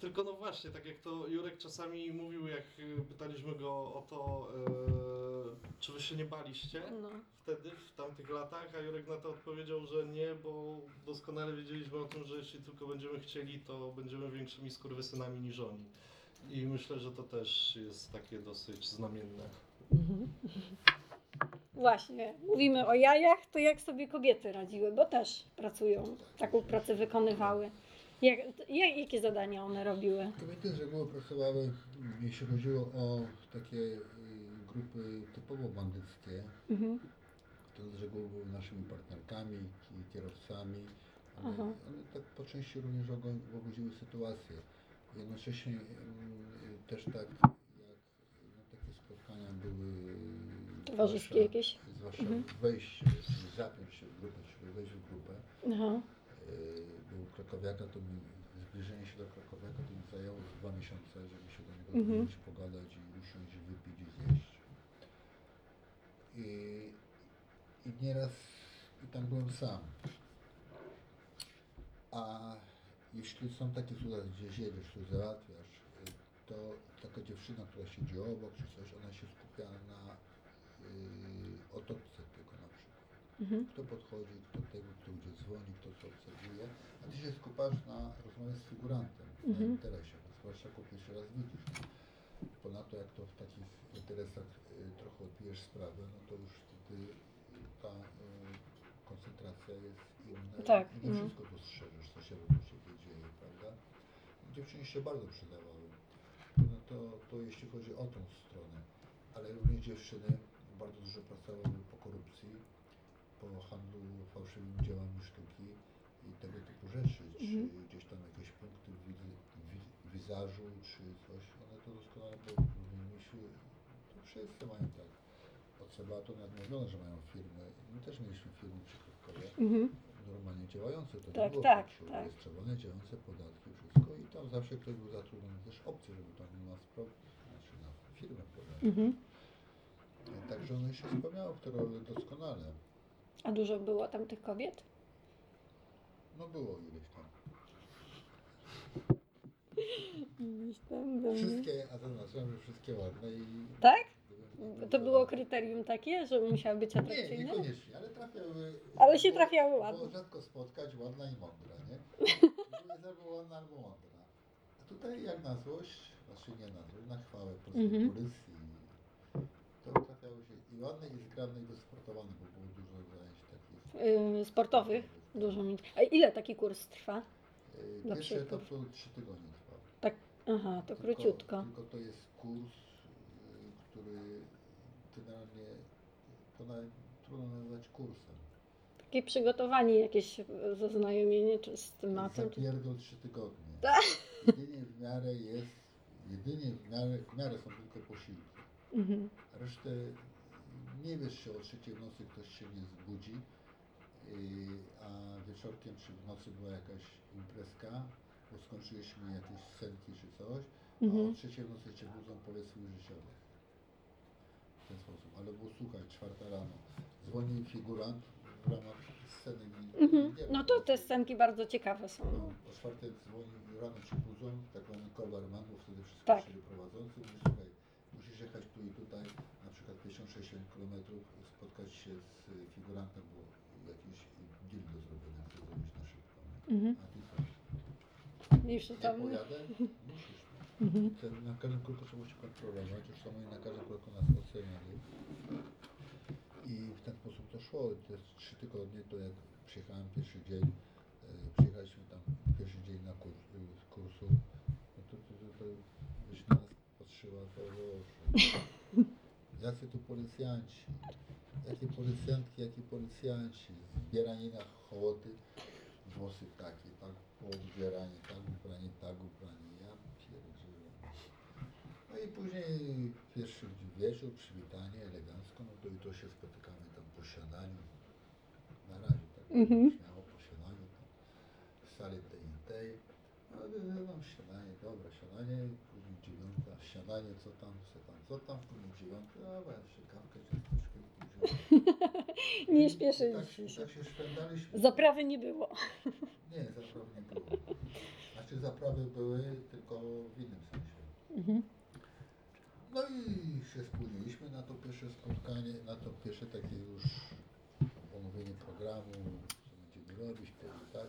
tylko no właśnie, tak jak to Jurek czasami mówił, jak pytaliśmy go o to, e, czy wy się nie baliście
no.
wtedy, w tamtych latach, a Jurek na to odpowiedział, że nie, bo doskonale wiedzieliśmy o tym, że jeśli tylko będziemy chcieli, to będziemy większymi skurwysynami niż oni. I myślę, że to też jest takie dosyć znamienne.
Właśnie, mówimy o jajach, to jak sobie kobiety radziły, bo też pracują, taką pracę wykonywały. Jak, jak, jakie zadania one robiły?
Kobiety z reguły pracowały, jeśli chodziło o takie y, grupy typowo bandyckie,
Mhm.
to z reguły były naszymi partnerkami i kierowcami.
Aha.
one tak po części również ogo- łagodziły sytuację. Jednocześnie mm, też tak jak no, takie spotkania były
Towarzyskie
zwłaszcza-
jakieś?
Zwłaszcza
Mhm.
wejście, czyli zapiąć się w grupę, czyli wejść w grupę.
Aha.
Yy, był Krakowiaka, to mi zbliżenie się do Krakowiaka to mi zajęło dwa miesiące, żeby się do niego
Mhm.
pogadać i usiąść, wypić i zjeść. I, I nieraz i tam byłem sam. A jeśli są takie sytuacje, gdzieś jedziesz, coś załatwiasz, y, to taka dziewczyna, która siedzi obok czy coś, ona się skupia na yy, otoczce tylko na przykład
Mhm.
kto podchodzi, kto tego, kto gdzie dzwoni, kto co obserwuje, a ty się skupasz na rozmowie z figurantem, na
Mhm.
interesie, bo zwłaszcza jak go pierwszy raz widzisz. Ponadto jak to w takich interesach y, trochę odbijesz sprawę, no to już wtedy ta y, koncentracja jest inna
Tak,
i nie
mhm.
wszystko dostrzeżesz, co się wokół ciebie dzieje, prawda? Dziewczyny się bardzo przydawały. No to, to jeśli chodzi o tą stronę, ale również dziewczyny bardzo dużo pracowały po korupcji, po handlu fałszywymi dziełami sztuki i tego typu rzeczy, czy
Mhm.
gdzieś tam jakieś punkty wi, wizażu, czy coś, one to doskonale myśli, to wszyscy mają tak od Trzeba to nawet mówiono, że mają firmy. My też mieliśmy firmy przykrywkowe,
Mhm.
normalnie działające. To
Tak,
nie było
tak, tak.
rejestrowane, działające podatki, wszystko. I tam zawsze ktoś był zatrudniony też obcy, żeby tam na znaczy na firmę podatki.
Mhm.
Także one się spełniały w te role doskonale.
A dużo było tam tych kobiet?
No było ileś tam. Wszystkie, a zaznaczam, że wszystkie ładne i...
Tak? To było kryterium takie, że musiały być
Nie, niekoniecznie, ale trafiały.
Ale się trafiały
Było
ładne.
rzadko spotkać ładna i mądra, nie? Były albo ładna, albo mądra. A tutaj jak na złość, znaczy nie na złość, na chwałę
Mhm.
policji. To trafiały się i ładne, i zgrabne, i wysportowane, bo było dużo zajęć takich.
Yy, sportowych? Dużo mieć. A ile taki kurs trwa?
Yy,
Dla
Pierwszy
przykładu.
etap to trzy tygodnie trwał.
Aha, to
Tylko-
króciutko.
Tylko to jest kurs, który generalnie to trudno nazwać kursem.
Takie przygotowanie, jakieś zaznajomienie czy z tematem.
Zapierdol trzy tygodnie.
Tak.
Jedynie w miarę jest, jedynie w miarę, w miarę są tylko posiłki.
Mhm.
Resztę nie wiesz, czy o trzeciej w nocy ktoś się nie zbudzi, yy, a wieczorkiem czy w nocy była jakaś imprezka, bo skończyliśmy jakieś scenki czy coś, a o
Mhm.
trzeciej w nocy cię budzą powiedz swój życiowy. W ten sposób. Ale było słuchaj, czwarta rano. Dzwonił figurant w ramach sceny. nie-
Mhm.
nie
No to te scenki bardzo ciekawe są.
no, o czwartej dzwoni, rano się budzą, tak zwany coverman, bo wtedy wszyscy
Tak.
tak. prowadzący, mówi, słuchaj, musisz jechać tu i tutaj, na przykład 50-60 km, spotkać się z figurantem, bo jakiś deal do zrobienia, chce zrobić na szybko. nie?
Mhm.
A ty co?
Już
Nie
tam.
pojadę? Musisz.
Mhm.
Na każdym kroku trzeba się kontrolować, już oni na każdym kroku nas oceniali. I w ten sposób to szło. Te trzy tygodnie to jak przyjechałem pierwszy dzień, e, przyjechaliśmy tam pierwszy dzień na kurs, e, kursu, no to, to, to, to byś na nas patrzyła, to Boże. Jacy tu policjanci, jakie policjantki, jakie policjanci, zbierani na hołoty, włosy takie, tak poobdzierani, tak ubrani, tak ubrani, ja pierdzielę. I później pierwszy wieczór, przywitanie elegancko, no to jutro się spotykamy tam po śniadaniu. Na razie tak
Mhm.
śmiało po śniadaniu, tam w sali tej i tej. No, no, no śniadanie, dobra, śniadanie, później dziewiąta, śniadanie, co tam, co tam, co tam, później dziewiąta, dobra, jeszcze kawkę, ciasteczkę, później.
Nie
I tak,
śpieszyliśmy
i
się.
tak się szwendaliśmy.
Zaprawy nie było.
Nie, zapraw nie było. Znaczy zaprawy były tylko w innym sensie.
Mhm.
No i się spóźniliśmy na to pierwsze spotkanie, na to pierwsze takie już omówienie programu, co będziemy robić, to i tak.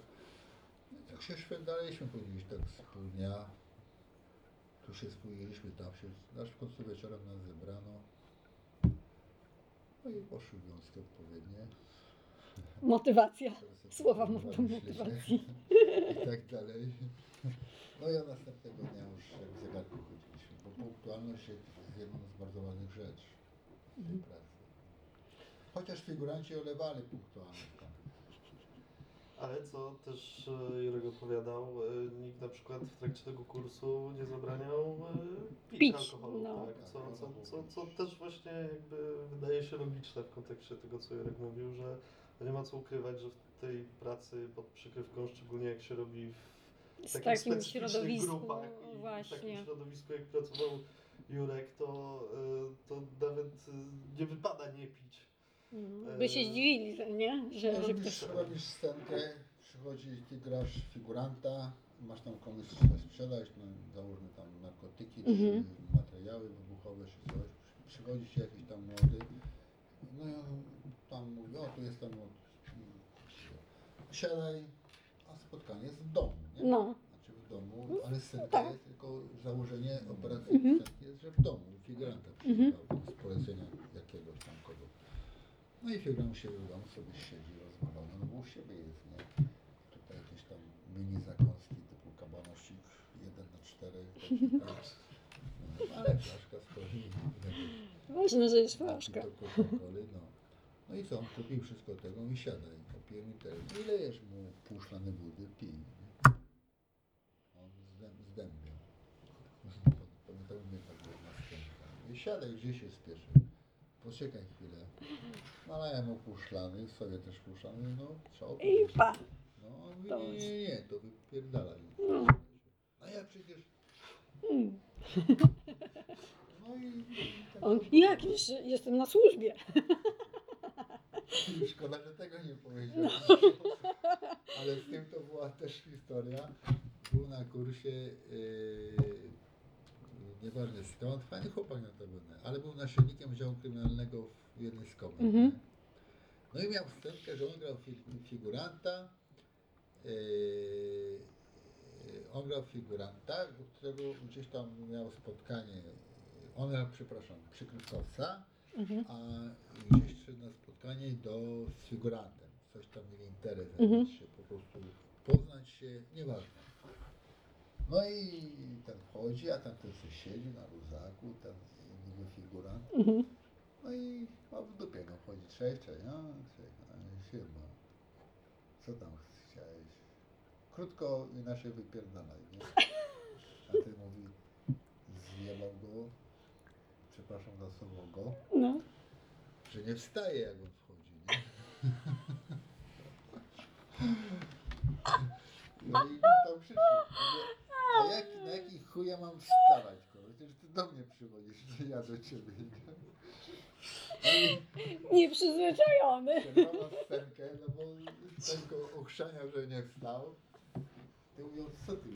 No i tak się szwendaliśmy, później tak z pół dnia. Tu się spóźniliśmy, tam się, aż w końcu wieczorem nas zebrano. No i poszły wiązki odpowiednie.
Motywacja. Słowa motywacji.
I tak dalej. No i a następnego dnia już jak zegarku bo punktualność jest jedną z bardzo ważnych rzeczy w tej pracy. Chociaż figuranci olewali punktualność.
Ale co też e, Jurek opowiadał, e, nikt na przykład w trakcie tego kursu nie zabraniał e, pić,
Pić,
alkoholu,
no.
tak? co, co, co, co też właśnie jakby wydaje się logiczne w kontekście tego, co Jurek mówił, że nie ma co ukrywać, że w tej pracy pod przykrywką, szczególnie jak się robi w
Z takim
specyficznych
środowisku
grupach i w takim
właśnie.
środowisku, jak pracował Jurek, to, e, to nawet e, nie wypada nie pić.
Mhm. By się zdziwili, że nie? Że, że
robisz,
ktoś...
robisz scenkę, przychodzi, ty grasz figuranta, masz tam komuś coś sprzedać, no, załóżmy tam narkotyki,
Mhm.
czy materiały wybuchowe, czy coś. Przychodzi ci jakiś tam młody, no i on tam mówi, o tu jestem od... Siadaj, a spotkanie jest w domu?
No.
Znaczy w domu, ale scenka
tak.
jest tylko założenie operacji
Mhm.
jest, że w domu, figuranta przyjechał tam z polecenia jakiegoś tam kogo. No i figurant się w domu sobie siedzi rozwalony, no bo u siebie jest, nie? Tutaj jakieś tam mini zakąski typu kabanosik 1 na 4 tak, no, ale flaszka stoi.
Ważne, że jest flaszka.
no. No i co, on kupił wszystko tego i siadaj, popijemy te, no i lejesz mu pół szklany wody, pij. nie? On zdęb, I siadaj, gdzie się spieszy. poczekaj chwilę. Malałem mu pół szlany, sobie też pół szlany, no trzeba
I pa.
No on mówi, nie, nie, nie, to wypierdalaj.
No.
A ja przecież,
Mm.
no i... i tak
On, jak jeszcze jestem na służbie.
Szkoda, że tego nie powiedziałem. Ale z tym to była też historia. Był na kursie, yy, nieważne skąd, fajny chłopak na to będę, ale był naczelnikiem działu kryminalnego w jednej z komend.
Mhm.
No i miał wstępkę, że on grał fi- figuranta. Yy, on grał figuranta, którego gdzieś tam miał spotkanie. On grał, przepraszam, przykrywkowca
Mhm.
a gdzieś szedł na spotkanie do, z figurantem. Coś tam mieli interes,
Mhm.
się po prostu poznać się, nieważne. No i ten wchodzi, a tam ktoś sobie siedzi na luzaku, ten niby figurant.
Mhm.
No i ma w dupie go wchodzi, cześć, cześć, no, cześć, no, siema. Co tam chciałeś? Krótko inaczej wypierdalaj, nie? A ten mówi, zjebał go, przepraszam za słowo go,
No.
że nie wstaje jak on wchodzi, nie? No i tam krzyczy. A jak, na jaki chuj ja mam wstawać, kurwa? Przecież ty do mnie przychodzisz, czy ja do ciebie. nie?
Nieprzyzwyczajony.
przerwała scenkę, no bo ten go ochrzania, że nie wstał. Ty mówią, co ty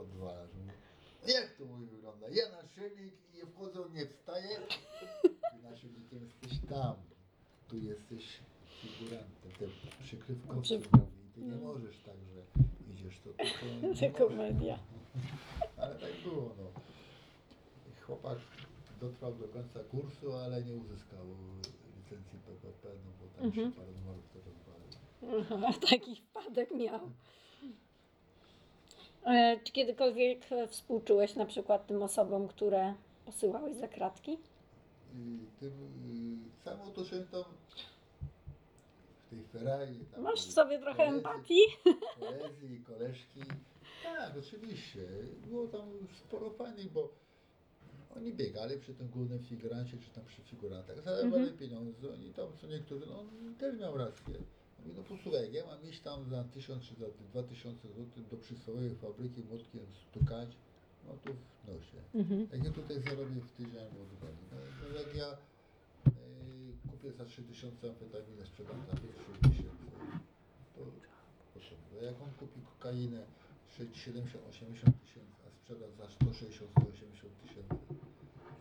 odwalasz? Mówię, Jak to mój wygląda? Ja naczelnik i wchodzą, nie wstaję. Ty naczelnikiem jesteś tam. Tu jesteś figurantem, ty przykrywkowcem. Ty nie
no.
możesz tak, że idziesz to nie
To komedia.
Ale tak było, no. Chłopak dotrwał do końca kursu, ale nie uzyskał licencji PPP, no bo tam
Mhm.
się parę numerów rozwalił.
Aha, taki wpadek miał. E, Czy kiedykolwiek współczułeś na przykład tym osobom, które posyłałeś za kratki?
I tym y, całym otoczeniu tam tej Ferrari. Tam
Masz w sobie trochę
koledzy,
empatii?
Koledzy, koleżki. Tak, oczywiście. Było tam sporo fajnych, bo oni biegali przy tym głównym figurancie, czy tam przy figurantach, zarabiali
Mhm.
pieniądze, oni tam co niektórzy, no on też miał rację. Mówi, no posłuchaj, ja mam iść tam za tysiąc czy za dwa tysiące złotych do przysłowiowej fabryki młotkiem stukać, no to w nosie.
Mhm.
Jak ja tutaj zarobię w tydzień albo dwa dni. No, no jak ja kupię za 3000 amfetaminę, sprzedam za 5 tysięcy, to po co? No jak on kupi kokainę 70-80 tysięcy, a sprzeda za 160-180 tysięcy,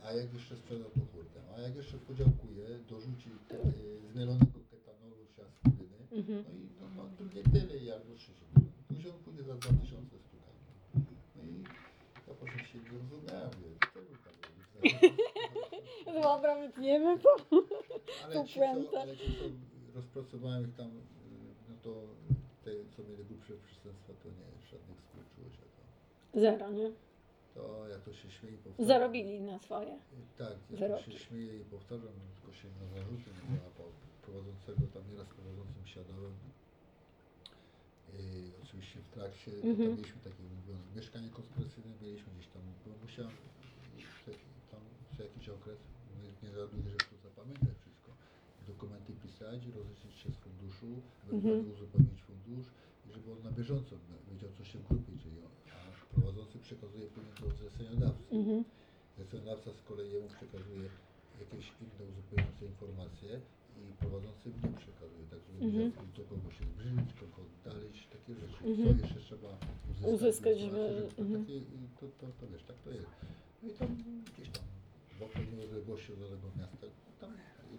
a jak jeszcze sprzeda to hurtem, a jak jeszcze podziałkuje, dorzuci y, zmielonego ketanolu czy aspiryny,
Mhm.
no i no, no, drugie tyle i albo trzecie. Później on pójdzie za 2000 sztukami. No i ja potem się nie rozumiałem, wiesz, co by tam robić.
Dobra, wytniemy to.
Ale ci, co, ale ci, co rozpracowałem ich tam, y, no to te, co mieli głupsze przestępstwa, to nie, żadnych współczułeś, a to,
Zero, nie?
to jak to się śmieje i powtarzam.
Zarobili na swoje.
Tak, ja to
wyroki.
się śmieję i powtarzam, tylko się na zarzuty nie załapał. Prowadzącego tam nieraz prowadzącym siadałem. I oczywiście w trakcie, to
Mhm.
tam mieliśmy takie mówiąc, mieszkanie konspiracyjne mieliśmy gdzieś tam, bo musiałem tam co jakiś okres, nie, nie za długo, żeby to zapamiętać dokumenty pisać, rozliczyć się z funduszu, ewentualnie
Mhm.
uzupełnić fundusz i żeby on na bieżąco wiedział, co się w grupie dzieje, a prowadzący przekazuje później do zleceniodawcy.
Mhm.
Zleceniodawca z kolei jemu przekazuje jakieś inne uzupełniające informacje i prowadzący mnie przekazuje, tak żeby
Mhm.
wiedział do kogo się zbliżyć, kogo oddalić, takie rzeczy.
Mhm.
Co jeszcze trzeba uzyskać,
Uzyskać, żeby-
to,
mhm.
takie, to, to, to wiesz, tak to jest. No i tam gdzieś tam w odpowiedniej odległości od danego miasta, tam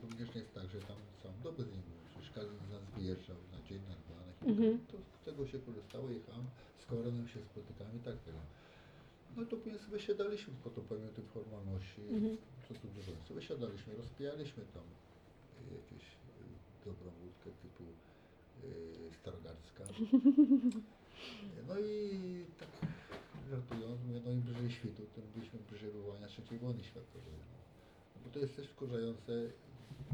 również nie jest tak, że tam są doby z nim, przecież każdy z nas wyjeżdżał na dzień, na dwa, na kilka,
Mhm.
to z tego się korzystało, jechałem, z Korenem się spotykamy, tak tego. No to później sobie siadaliśmy po to pełnię tych formalności,
Mhm.
co tu dużo, sobie siadaliśmy, rozpijaliśmy tam y, jakieś y, dobrą wódkę typu y, Starogardzka. No i tak żartując, mówię, no im bliżej świtu, tym byliśmy bliżej wywołania trzeciej wojny światowej. No. No bo to jest też wkurzające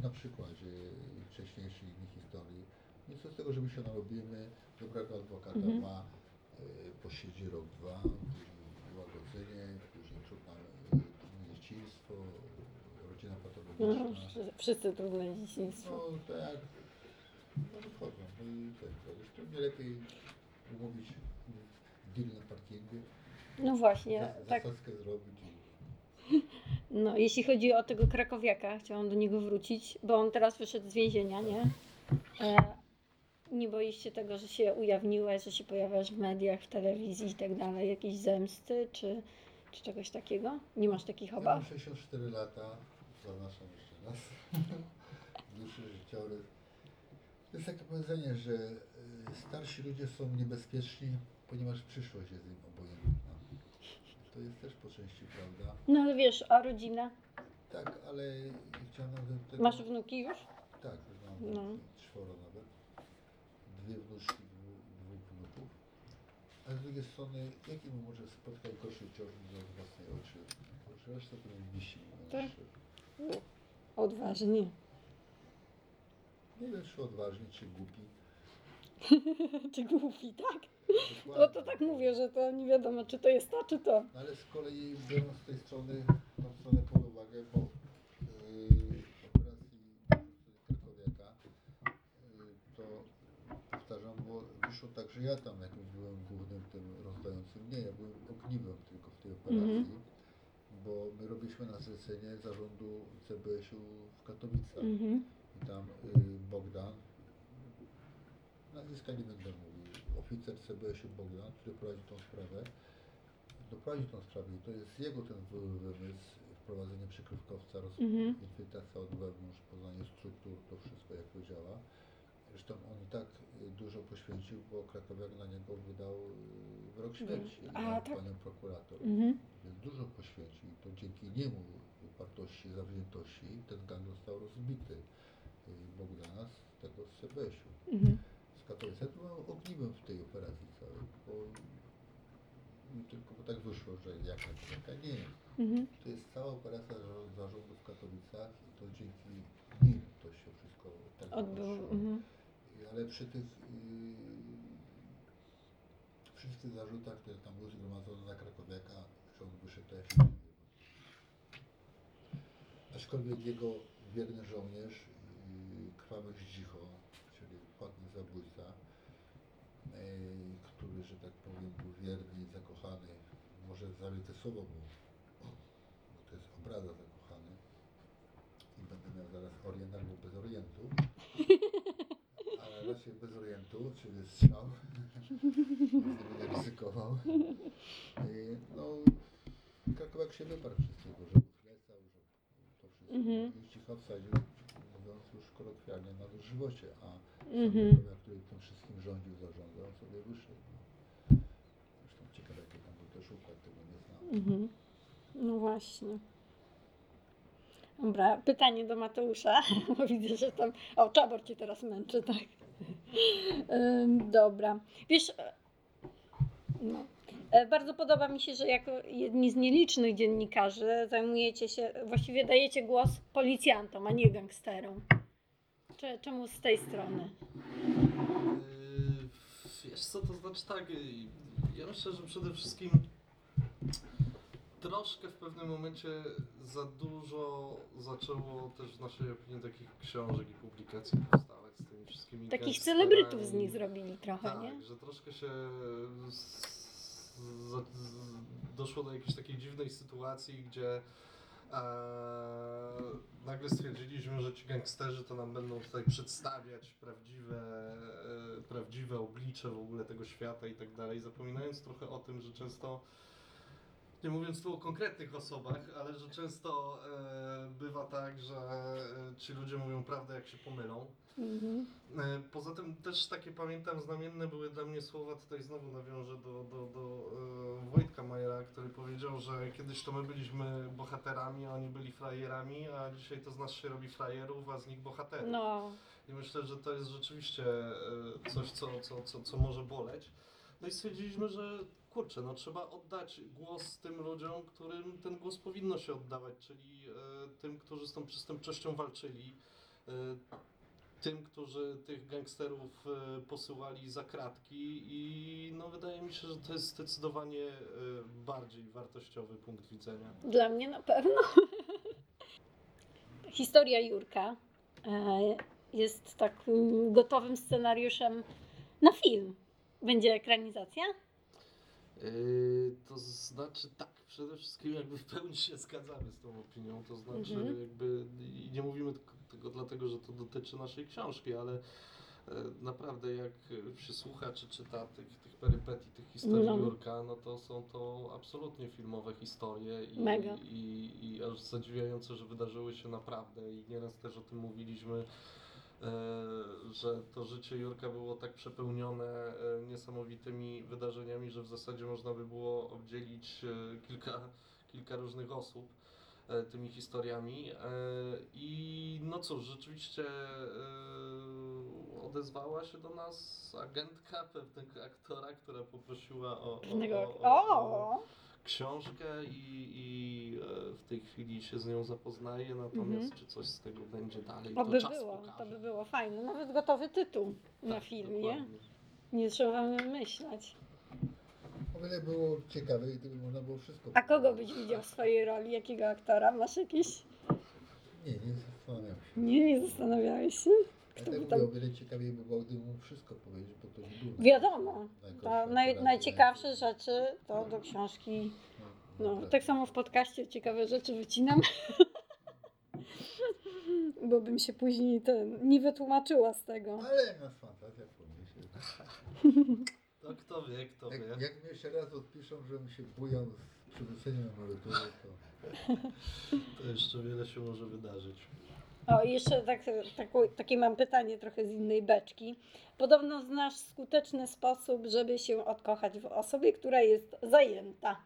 na przykładzie wcześniejszych innych historii. Nic z tego, że my się narobimy, dobrego adwokata
Mhm.
ma, y, posiedzi rok, dwa, łagodzenie, później trudne y, trudne dzieciństwo, rodzina
No,
patologiczna.
wszyscy- wszyscy trudne dzieciństwo.
No tak, no wychodzą. No i tak, to nie lepiej umówić deal na parkingu,
No właśnie,
zas-
tak.
zrobić i
No, jeśli chodzi o tego krakowiaka, chciałam do niego wrócić, bo on teraz wyszedł z więzienia, nie? E, nie boisz się tego, że się ujawniłeś, że się pojawiasz w mediach, w telewizji i tak dalej, jakiejś zemsty czy, czy czegoś takiego? Nie masz takich
Ja mam
obaw?
64 lata, zaznaczam jeszcze raz. Dłuższy życiorys. To jest takie powiedzenie, że y, starsi ludzie są niebezpieczni, ponieważ przyszłość jest im obojętna. To jest też po części prawda.
No ale wiesz, a rodzina?
Tak, ale chciałem nawet tego...
Masz wnuki już?
Tak, już mam
No.
czworo nawet. Dwie wnuczki, dwu, dwóch wnuków. A z drugiej strony, jaki mu może spotkać gorszy ciąż niż od własnej ojczyzny? Że reszta to mnie wisi.
Tak. Odważnie.
Nie wiem, czy odważni, czy głupi.
Czy głupi, tak? No
Dokładnie.
to tak mówię, że to nie wiadomo, czy to jest to, czy to.
No ale z kolei biorąc z tej strony, tą stronę pod uwagę, po yy, operacji Krakowiaka, yy, to powtarzam, bo wyszło tak, że ja tam jakimś byłem głównym tym rozdającym. Nie, ja byłem ogniwem tylko w tej operacji,
Mhm.
bo my robiliśmy na zlecenie zarządu CBS-u w Katowicach.
Mhm.
I tam y, Bogdan, nazwiska nie będę mówił, oficer CBS-u Bogdan, który prowadzi tą sprawę, doprowadził tą sprawę i to jest jego ten wy- wymysł, wprowadzenie przykrywkowca, roz-
Mhm.
infiltracja od wewnątrz, poznanie struktur, to wszystko jak to działa. Zresztą on i tak y, dużo poświęcił, bo Krakowiak na niego wydał y, wyrok śmierci
A,
na
tak.
panią prokurator.
Mhm.
Więc dużo poświęcił i to dzięki niemu upartości, zawziętości ten gang został rozbity. y, Bogdana z tego z CBS-u.
Mhm.
Katowice to byłem ogniwem w tej operacji całej, bo tylko tak wyszło, że jaka jaka nie.
Mhm.
To jest cała operacja za- zarządu w Katowicach i to dzięki nim to się wszystko tak
Odbyło. Mhm.
Ale przy tych yy, wszystkich zarzutach, które tam były zgromadzone na Krakowiaka, on wyszedł, wiem. Aczkolwiek jego wierny żołnierz, yy, krwawy Zdzicho, czyli płatny zabójca, który, że tak powiem, był wierny i zakochany, może zalite słowo, bo, bo to jest obraza zakochany i będę miał zaraz orient albo bez orientu ale raczej bez orientu, czyli strzał. Więc nie będę ryzykował. I, no, Krakowiak się wyparł wszystkiego, że uchlecał, że to wszystko.
Mhm.
I cicho wsadził, mówiąc już kolokwialnie, na dożywocie, a
Mhm.
Krakowiak, który tym wszystkim rządził, zarządzał, sobie wyszedł. No. Zresztą ciekawe, jaki tam był też układ, tego nie znam.
Mhm. No właśnie. Dobra, pytanie do Mateusza, bo widzę, że tam... O, Czabor cię teraz męczy, tak. Dobra. Wiesz, no. E, bardzo podoba mi się, że jako jedni z nielicznych dziennikarzy zajmujecie się, właściwie dajecie głos policjantom, a nie gangsterom. Cze- Czemu z tej strony?
Yy, Wiesz co, to znaczy tak, yy, ja myślę, że przede wszystkim troszkę w pewnym momencie za dużo zaczęło też w naszej opinii takich książek i publikacji powstawać z tymi wszystkimi
Takich
gangsterami.
celebrytów z nich zrobili trochę,
tak,
nie?
że troszkę się z, z, z, doszło do jakiejś takiej dziwnej sytuacji, gdzie e, nagle stwierdziliśmy, że ci gangsterzy to nam będą tutaj przedstawiać prawdziwe, e, prawdziwe oblicze w ogóle tego świata i tak dalej, zapominając trochę o tym, że często nie mówiąc tu o konkretnych osobach, ale że często e, bywa tak, że e, ci ludzie mówią prawdę jak się pomylą.
Mhm.
E, Poza tym też takie pamiętam znamienne były dla mnie słowa, tutaj znowu nawiążę do, do, do e, Wojtka Majera, który powiedział, że kiedyś to my byliśmy bohaterami, a oni byli frajerami, a dzisiaj to z nas się robi frajerów, a z nich bohaterów.
No,
I myślę, że to jest rzeczywiście e, coś, co, co, co, co może boleć. No i stwierdziliśmy, że kurczę, no trzeba oddać głos tym ludziom, którym ten głos powinno się oddawać, czyli e, tym, którzy z tą przestępczością walczyli, e, tym, którzy tych gangsterów e, posyłali za kratki i no wydaje mi się, że to jest zdecydowanie bardziej wartościowy punkt widzenia.
dla mnie na pewno. historia Jurka jest takim gotowym scenariuszem na film. Będzie ekranizacja?
Yy, to znaczy tak, przede wszystkim jakby w pełni się zgadzamy z tą opinią, to znaczy
Mhm.
jakby i nie mówimy tylko dlatego, że to dotyczy naszej książki, ale e, naprawdę jak się słucha czy czyta tych, tych perypetii, tych historii
No.
Jurka, no to są to absolutnie filmowe historie i,
Mega.
i, i aż zadziwiające, że wydarzyły się naprawdę i nieraz też o tym mówiliśmy. E, że to życie Jurka było tak przepełnione e, niesamowitymi wydarzeniami, że w zasadzie można by było obdzielić e, kilka, kilka różnych osób tymi historiami. I no cóż, rzeczywiście odezwała się do nas agentka pewnego aktora, która poprosiła o, o, o O! Książkę i, i e, w tej chwili się z nią zapoznaję, natomiast
Mhm.
czy coś z tego będzie dalej,
To
to
by
czas
było,
pokaże.
to by było fajne. Nawet gotowy tytuł na
Tak,
film, nie?
dokładnie.
Nie trzeba wymyślać.
O wiele było ciekawe i to by można było wszystko
A kogo byś widział w swojej roli? Jakiego aktora? Masz jakieś?
Nie, nie zastanawiam się.
Nie, nie zastanawiałeś się?
Ja
Kto
tak
by tam-
mówię, o wiele ciekawiej by było, gdybym mógł wszystko powiedzieć, bo to nie było.
Wiadomo. To naj, najciekawsze rzeczy to do książki.
No,
No, tak samo w podcaście ciekawe rzeczy wycinam. Bo bym się później ten, nie wytłumaczyła z tego.
Ale nas fantazja pomyśli.
To kto wie, kto wie.
Jak, jak mnie jeszcze raz odpiszą, żebym się bujał z przywróceniem emerytury, to
To jeszcze wiele się może wydarzyć.
O, jeszcze tak, takie mam pytanie trochę z innej beczki. Podobno znasz skuteczny sposób, żeby się odkochać w osobie, która jest zajęta.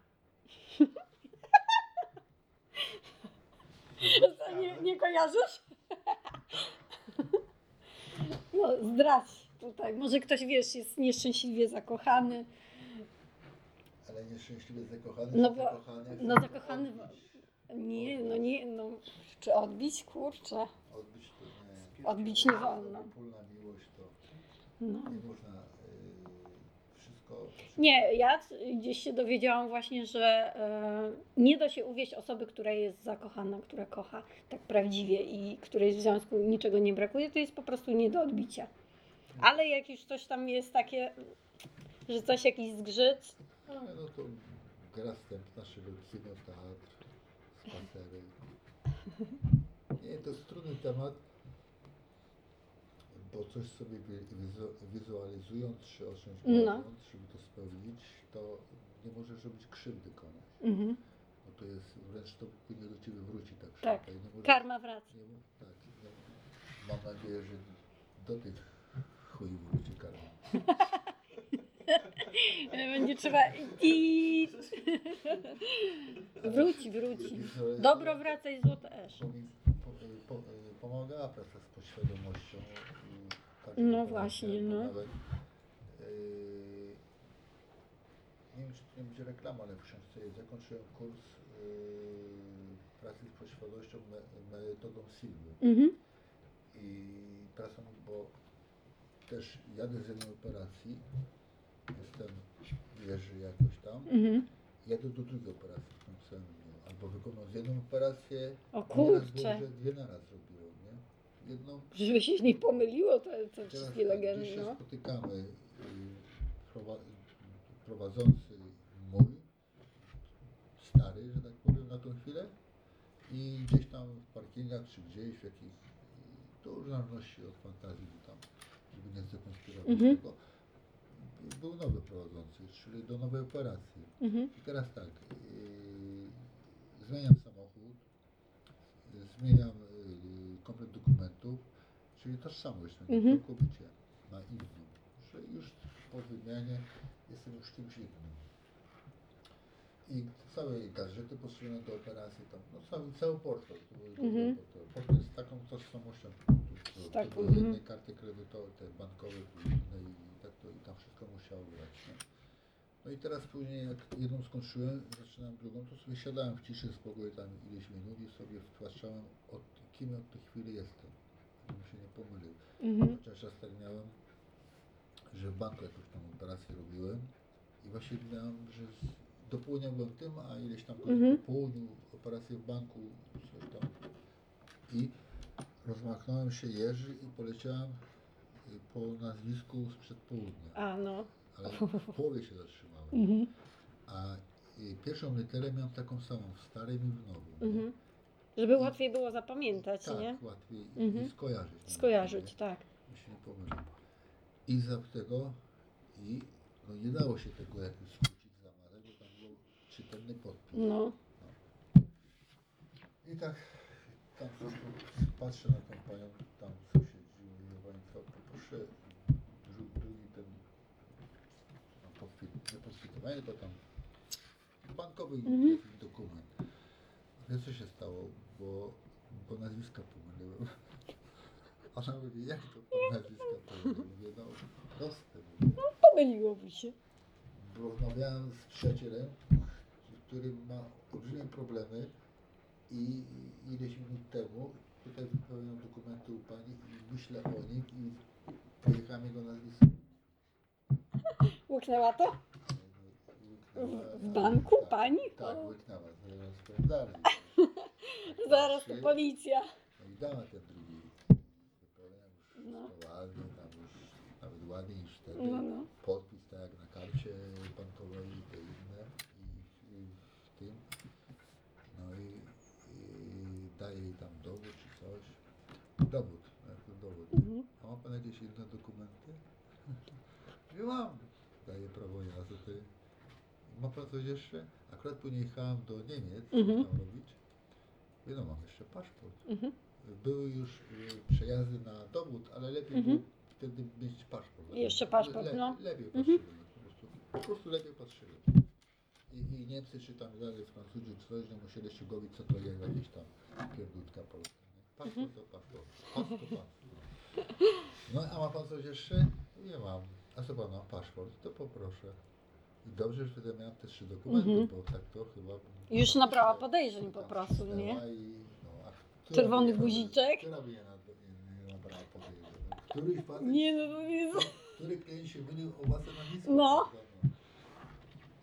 Nie, nie kojarzysz? No, zdradź tutaj. Może ktoś, wiesz, jest nieszczęśliwie zakochany.
ale nieszczęśliwie zakochany.
No bo-
zakochany,
no zakochany. Nie, no nie, no. Czy odbić? Kurczę.
Odbić to nie.
Odbić nie wolno.
Wspólna miłość to
No.
nie można y, wszystko.
Nie, ja gdzieś się dowiedziałam właśnie, że e, nie da się uwieść osoby, która jest zakochana, która kocha tak prawdziwie i której w związku niczego nie brakuje, to jest po prostu nie do odbicia. Ale jak już coś tam jest takie, że coś jakiś zgrzyt,
no to gra wstępna, czyli kino, teatr, spacery. Nie, to jest trudny temat, bo coś sobie wi- wizu- wizualizując, czy o czymś
No.
żeby to spełnić, to nie możesz robić krzywdy komuś.
mhm.
Bo to jest, wręcz to powinno do ciebie wrócić tak szybko.
Tak.
Możesz-
karma wraca.
Nie, tak, nie, mam nadzieję, że do tych chuj wróci karma.
Będzie trzeba i wróci, wróci. Dobro wraca i złoto esz.
Pomagała praca z podświadomością. i tak,
No właśnie, no.
Nawet, yy, nie wiem, czy to nie będzie reklama, ale w książce jest. Zakończyłem kurs yy, pracy z podświadomością me, metodą Silwy.
Mhm.
I pracą, bo też jadę z jednej operacji, jestem w wieży jakoś tam,
Mhm.
jadę do drugiej operacji w tym samym dniu. Albo wykonam jedną operację,
O
Nieraz było,
kurczę,
że dwie na raz robiłem, nie? Jedną,
żeby się nie pomyliło te, te
teraz
wszystkie legendy.
gdzieś się
No.
spotykamy, y, prowa- prowadzący mój, stary, że tak powiem, na tą chwilę i gdzieś tam w parkingach, czy gdzieś w jakich, y, to już w zależności od fantazji, bo tam, żeby nie zdekonspirować
Mhm.
tego, był nowy prowadzący, czyli do nowej operacji.
Mhm.
I teraz tak, yy, zmieniam samochód, yy, zmieniam yy, komplet dokumentów, czyli tożsamość
Mhm.
mhm. całkowicie na inną. Że już po wymianie jestem już czymś innym. I całe gazety potrzebne do operacji, tam, no cały, cały portfel.
Mhm.
portfel. Z taką tożsamością. To do
mhm.
jednej karty kredytowej, te bankowe, innej i tak to i tam wszystko musiało grać. Nie? No i teraz później jak jedną skończyłem, zaczynałem drugą, to sobie siadałem w ciszy, spokoju tam ileś minut i sobie wtłaczałem od kim od tej chwili jestem, żebym się nie pomylił.
Mhm.
Chociaż raz tak miałem, że w banku jakąś tam operację robiłem i właśnie miałem, że z- do południa byłem tym, a ileś tam
Mhm.
po południu operację w banku, coś tam I rozmachnąłem się Jerzy i poleciałem y, po nazwisku sprzed południa,
A no.
ale w połowie się zatrzymałem.
Mhm.
A y, pierwszą literę miałem taką samą w starym i w nowym.
Mhm. Żeby łatwiej było zapamiętać,
Tak,
nie?
łatwiej
Mhm.
i skojarzyć.
Skojarzyć, tak.
się nie pomylił. I za tego i no nie dało się tego jakoś skrócić za Marek, bo tam był czytelny podpis.
No.
I tak tam patrzę na tą panią, tam co siedzi, mówię, pani poproszę dru- drugi ten no, podkwit, nie podkwitowanie, tylko tam bankowy
Mhm.
dokument. Wiesz co się stało, bo, bo nazwiska pomyliłem. Ona mówi, jak to pan nazwiska pomyliłem? Mówię, no proste. Mówię.
Pomyliłoby się.
Bo rozmawiałem z przyjacielem, który ma olbrzymie problemy i ileś minut temu tutaj wypełniam dokumenty u pani i myślę o nim i pojechałem jego nazwisko.
Łyknęła to?
Łyknęła-
W banku
tak,
pani?
Tak, łyknęła, zaraz dalej.
Zaraz to policja.
No i dała ten drugi. Wypełniam już
No.
ładnie, tam już nawet ładniej niż wtedy.
No, no.
Podpis tak jak na karcie bankowej i te inne i, i w tym. No i, i daje jej tam dowód czy coś. Dowód, jako dowód.
Mhm.
A ma pan jakieś inne dokumenty? Nie mam. Daję prawo jazdy. Ty. Ma pan coś jeszcze? Akurat później jechałem do Niemiec,
Mhm.
tam robić. Mówię, no mam jeszcze paszport.
Mhm.
Były już y, przejazdy na dowód, ale lepiej
Mhm.
było wtedy mieć paszport.
Jeszcze paszport, no.
Lepiej
Mhm.
po, prostu, po prostu lepiej patrzyli. I, I Niemcy czy tam dalej Francuzi czy coś, nie musieli się gowić, co to jest jakieś tam pierdółka polska. Paszport
Mhm.
to paszport. Paszport to paszport. No a ma pan coś jeszcze? Nie mam. A co pan ma? Paszport? To poproszę. I dobrze, że wtedy miałem te trzy dokumenty,
Mhm.
bo tak to chyba...
Już nabrała podejrzeń po
Tam
prostu,
wcisnęła
nie?
I, no, a która
Czerwony
by nie-
guziczek?
Która by nie, nad, nie, nie nabrała podejrzeń? Któryś facet,
Nie no, to jest...
który klient się mylił o własne nazwisko.
No.
prawda, no.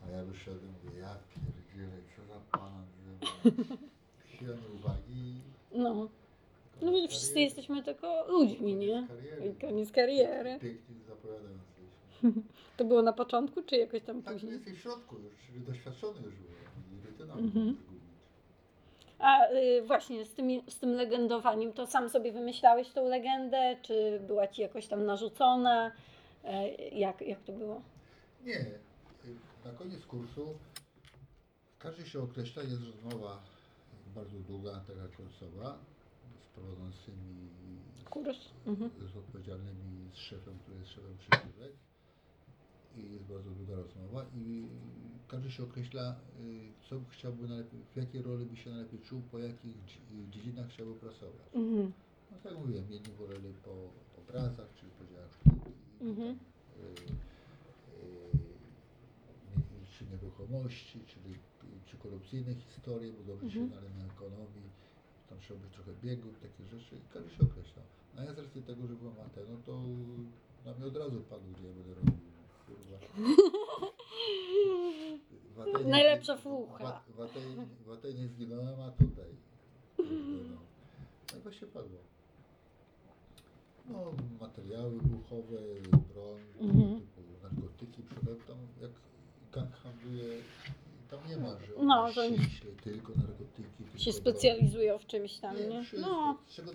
A ja wyszedłem, mówię, ja pierdzielę, co za pan, że chwilę uwagi.
No. No więc wszyscy jesteśmy tylko ludźmi, nie? I koniec kariery.
Pięknie zapowiadając się.
To było na początku, czy jakoś tam
Tak,
później?
jesteś w środku już, czyli doświadczony już byłem. I rutyna
Mhm. A y, właśnie z, tymi, z tym legendowaniem, to sam sobie wymyślałeś tą legendę, czy była ci jakoś tam narzucona? E, jak, jak to było?
Nie. Na koniec kursu każdy się określa, jest rozmowa bardzo długa, taka końcowa, prowadzącymi,
Kurs? Mhm.
z odpowiedzialnymi, z szefem, który jest szefem przyszywek. I jest bardzo długa rozmowa i każdy się określa, y, co chciałby najlepiej, w jakiej roli by się najlepiej czuł, po jakich dzi- dziedzinach chciałby pracować.
Mhm.
No tak jak mówiłem, jedni woleli po obrazach, czy po dziełach sztuki,
Mhm.
tam, y, y, czy nieruchomości, czyli, czy korupcyjne historie, bo dobrze się
Mhm.
znali na ekonomii, tam trzeba być trochę biegów, takie rzeczy, i każdy się określa. A ja z racji tego, że byłem matę, no to na mnie od razu padło, gdzie ja będę robił. Kurwa. W Atenie-
Najlepsza
w-
fucha.
W, Atenie, w Atenie zginąłem, a tutaj. No. No i właśnie padło. No, materiały wybuchowe, broń,
Mhm.
typu narkotyki, przykład tam jak gang handluje, tam nie ma, że
No, że-
ściśle tylko narkotyki. Tylko
Się specjalizują w czymś tam,
Nie,
nie?
wszystko.
No.
Czego,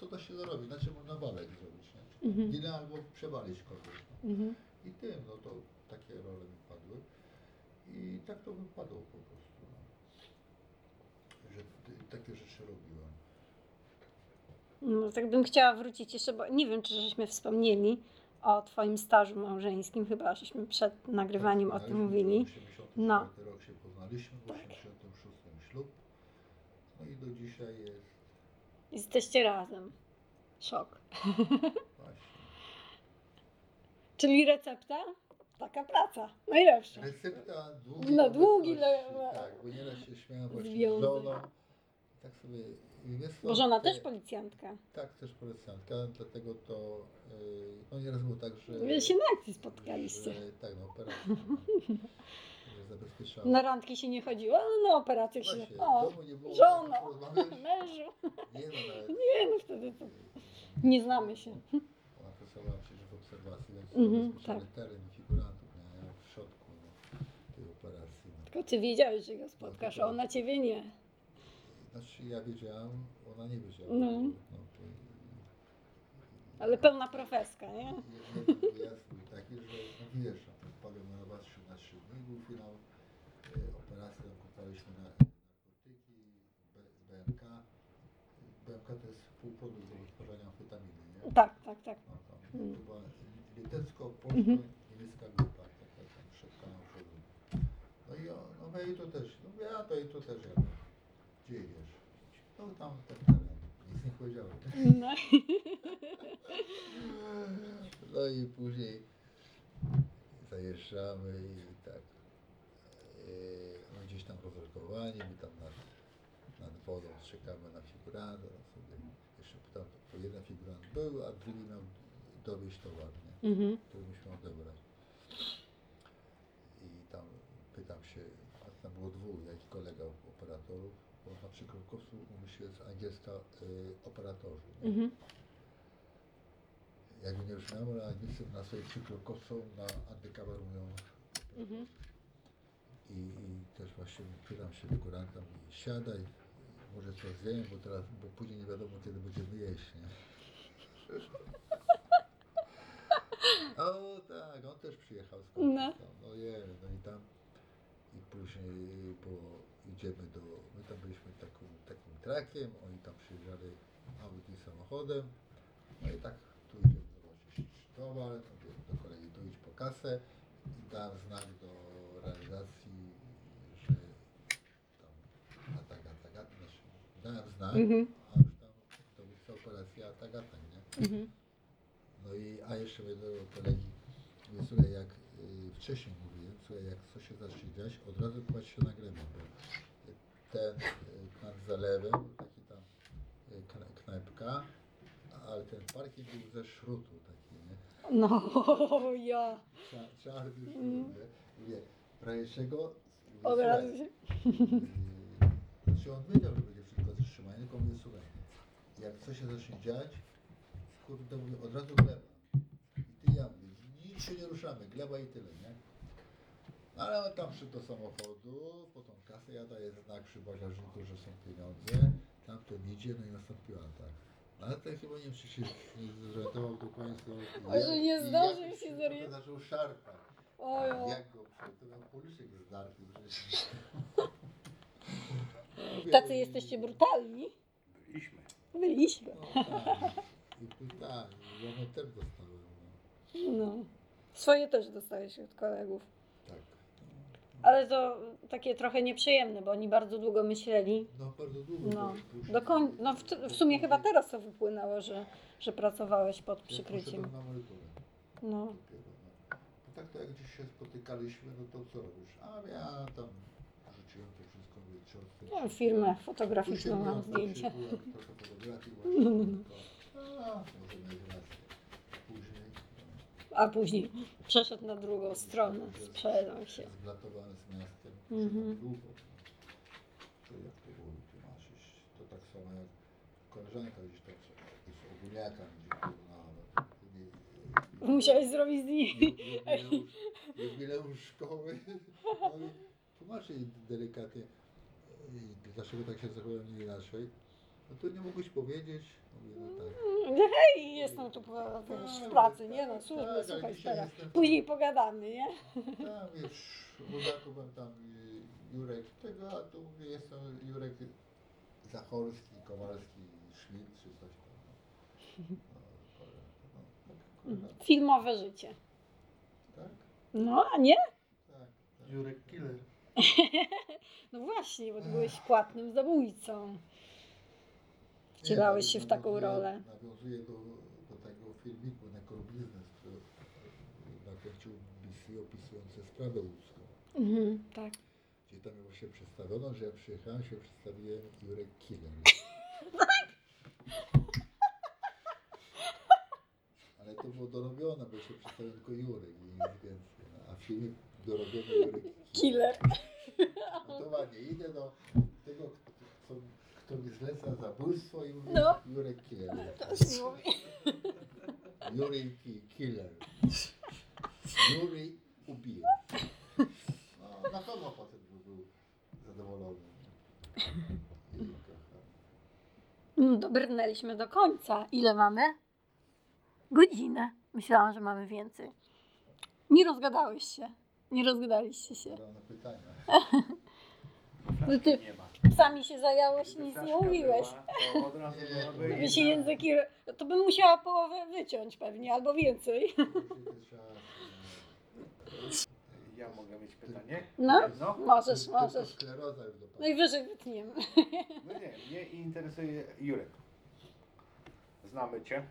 co to się zarobi? Znaczy można walek zrobić, nie?
Mhm.
Ginę albo przewalić kogoś. No.
Mhm.
I tym, no to takie role mi padły. I tak to wypadło po prostu. No. Że takie rzeczy robiłem.
No, tak bym chciała wrócić jeszcze, bo nie wiem, czy żeśmy wspomnieli o Twoim stażu małżeńskim, chyba żeśmy przed nagrywaniem o tym mówili.
się, W 84
No.
rok się poznaliśmy, w
Tak.
86 ślub. No i do dzisiaj jest
Jesteście razem. Szok.
właśnie.
Czyli recepta? Taka praca. Najlepsza.
Recepta długiej
Na długi le-
Tak, bo nieraz się śmiałem właśnie z żoną. Tak sobie... co,
Bo żona
te-
też policjantka.
Tak, też policjantka, dlatego to yy, no nieraz było tak, że...
Wy się na akcji spotkaliście.
Że, tak, operacja. no. Zabezpieczała.
Na randki się nie chodziło, ale na operację się.
Właśnie,
O,
w domu nie było
żono,
tak
mężu.
Nie no, nawet
Nie no, wtedy to nie znamy się.
ona pracowała przecież w obserwacji, więc
Mhm,
zabezpieczamy
tak.
teren i figurantów, nie? W środku no, tej operacji. No.
Tylko ty wiedziałeś, że go spotkasz, a ona ciebie nie.
Znaczy ja wiedziałam, ona nie wiedziała.
No.
No, to,
Ale pełna profeska, nie?
Jeden wyjazd był taki, że no wiesz, no, ten palionowa na trzy dni był finał e, operacji, tam kupowaliśmy na narkotyki, B, BMK. BMK to jest półprodukt do wytwarzania amfetaminy, nie?
Tak, tak, tak.
No, tam
Mm.
chyba litewsko-polsko-niemiecka grupa, taka tam paną przodu. No i o, no my i tu też, no ja to i tu też jadę. Gdzie idziesz? No tam teren. Nic nie powiedziałem.
No.
No i później zajeżdżamy i tak yy, gdzieś tam rozrokowani, my tam nad, nad wodą czekamy na figuranta, no sobie jeszcze tam po jeden figurant był, a drugi miał dowieść towar, nie?
Mhm.
który myśmy odebrać. I tam pytam się, a tam było dwóch, jak kolega operatorów, bo na przykrokowcu mówi się z angielska y, operatorzy. nie?
Mhm.
Jakby nie brzmiało, ale Anglicy na swoich przykrokowcą na antykawę mówią
Mhm.
I, I też właśnie pytam się figuranta, mówi, siadaj, może coś zjem, bo teraz, bo później nie wiadomo kiedy będziemy jeść, nie? O tak, on też przyjechał z
No.
No je, no i tam i później, bo idziemy do, my tam byliśmy taką, takim trakiem, oni tam przyjeżdżali Audi samochodem, no i tak tu idziemy zobaczyć towar, mówię do kolegi tu idź po kasę i dałem znak do realizacji, że tam atak, atak, atak, znaczy dałem znak,
Mhm.
a już tam to jest operacja atak, atak, nie?
Mhm.
No i, a jeszcze do kolegi, słuchaj, jak y, wcześniej mówiłem, słuchaj, jak coś się zacznie dziać, od razu kładź się na gremię, bo ten y, nad zalewem, taki tam y, kna- knajpka, ale ten parking był ze szrutu taki, nie?
No, ja.
Cza- Czarny szrut,
Mm.
nie? Mówię, czego? Mówię,
Od razu się.
Znaczy on wiedział, że będzie wszystko zatrzymane, tylko mówię, słuchaj, jak coś się zacznie dziać, kurde, mówię, od razu gleba. I ty ja mówię, nic się nie ruszamy, gleba i tyle, nie? Ale on tam przy do samochodu, po tą kasę ja daję znak przy bagażniku, że są pieniądze, tamten idzie, no i nastąpił atak. Ale ten chyba nie wiem, czy się nie zorientował dokładnie, co...
Może nie zdążył się zorientować.
zaczął szarpać.
Oj.
Jak go przed to miał policzek zdarty przecież.
Tacy jesteście brutalni.
Byliśmy.
Byliśmy.
No tak. I tak, ja też dostałem. No.
No. Swoje też dostałeś od kolegów.
Tak.
Ale to takie trochę nieprzyjemne, bo oni bardzo długo myśleli.
No bardzo długo.
No, do koń... no w, w sumie chyba teraz to wypłynęło, że, że pracowałeś pod
Ja
przykryciem.
poszedłem na emeryturę
No.
no. Bo tak to jak gdzieś się spotykaliśmy, no to co robisz? A ja tam rzuciłem to wszystko, ciotkę.
Ja firmę fotograficzną mam zdjęcia.
Trochę fotografii właśnie. A, może na 11. Później. no.
A później przeszedł na drugą stronę, sprzedał się.
Zblatowany z miastem.
Mhm.
Długo. To jak to było tłumaczyć? To tak samo jak koleżanka gdzieś tam z ogólniaka gdzieś poznała. no, e,
Musiałeś zrobić zdjęcie.
jubileusz, jubileusz szkoły. No delikatnie, dlaczego tak się zachowałem nie inaczej. No to nie mogłeś powiedzieć. Mówię, no tak.
Hej, jestem tu po- wiesz, w pracy, nie no,
Tak,
służby,
ale
słuchaj
dzisiaj
teraz.
jestem-
Później pogadamy, nie?
Tam wiesz, w Budaku byłem tam y, Jurek tego, a tu mówię, jestem Jurek Zachorski, Kowalski, Schmidt czy coś tam. No, no, no, tak,
Filmowe życie.
tak,
No, a nie?
tak. tak.
Jurek Killer.
No właśnie, bo ty byłeś płatnym zabójcą. Wcielałeś się w taką rolę.
Nawiązuję do, do tego filmiku Necro Business, który nakręcił BBC opisujący sprawę łódzką.
Mhm, tak.
Gdzie tam właśnie przedstawiono, że ja przyjechałem, się przedstawiłem Jurek Killer. Ale to było dorobione, bo się przedstawił tylko Jurek i nic więcej. No, a filmik dorobiony Jurek
Killer.
No to ładnie, idę do tego, kto, kto mi zleca zabójstwo i mówię
No.
Jurek Killer.
To się mówi.
Jurek ki- Killer. Jurek ubije. No, na pewno potem by był zadowolony. I.
No, dobrnęliśmy do końca. Ile mamy? Godzinę. Myślałam, że mamy więcej. Nie rozgadałeś się. Nie rozgadaliście się.
Zadam na pytania.
No ty
Nie ma.
Sami się zająłeś, nic nie mówiłeś.
była, to od razu byłaby
Gdyby się
inna.
języki... To bym musiała połowę wyciąć pewnie, albo więcej.
Ja mogę mieć pytanie?
No,
Jedno?
możesz, możesz.
skleroza już dopadła.
Najwyżej wytniemy.
No nie, mnie interesuje Jurek. Znamy Cię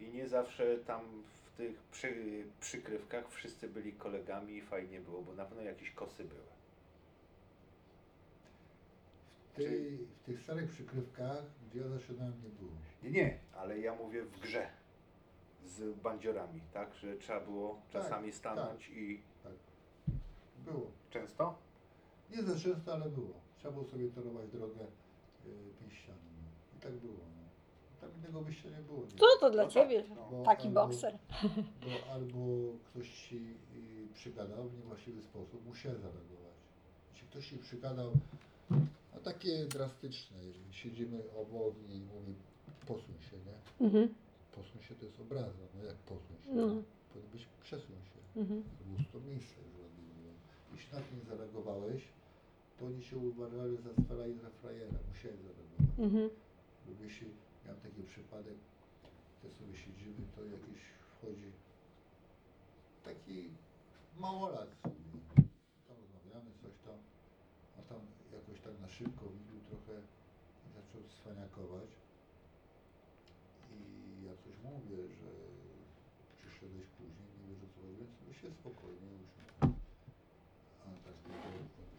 i nie zawsze tam w tych przy, przykrywkach wszyscy byli kolegami i fajnie było, bo na pewno jakieś kosy były.
W, tej, w tych starych przykrywkach, ja zaczynałem, nie było.
Nie, nie, ale ja mówię w grze z bandziorami, tak? Że trzeba było
Tak,
czasami stanąć i
Było.
często?
Nie za często, ale było. Trzeba było sobie torować drogę y, pięściami. No. I tak było. No. Tam innego wyjścia nie było. Nie?
Co to dla
No tak,
ciebie?
no.
Taki
albo-
bokser.
Bo albo ktoś ci y, przygadał w niewłaściwy sposób, musiał zareagować. Jeśli ktoś ci przygadał, no takie drastyczne, jeżeli siedzimy obok i mówi posuń się, nie?
Mhm.
Posuń się to jest obraza, no jak posuń się?
No.
Powinien być przesuń się.
Mhm.
To było to miejsce, że oni mówią. Jeśli na to nie zareagowałeś, to oni się uważali za stara i za frajera. Musieli zareagować.
Mhm.
Bo jeśli miałem taki przypadek, gdzie sobie siedzimy, to jakiś wchodzi taki małolat sobie. Tam rozmawiamy, coś tam, a tam tak na szybko widział trochę i zaczął cwaniakować. I ja coś mówię, że przyszedłeś później, nie wiesz o co chodzi, więc my się spokojnie już. A tak mówię,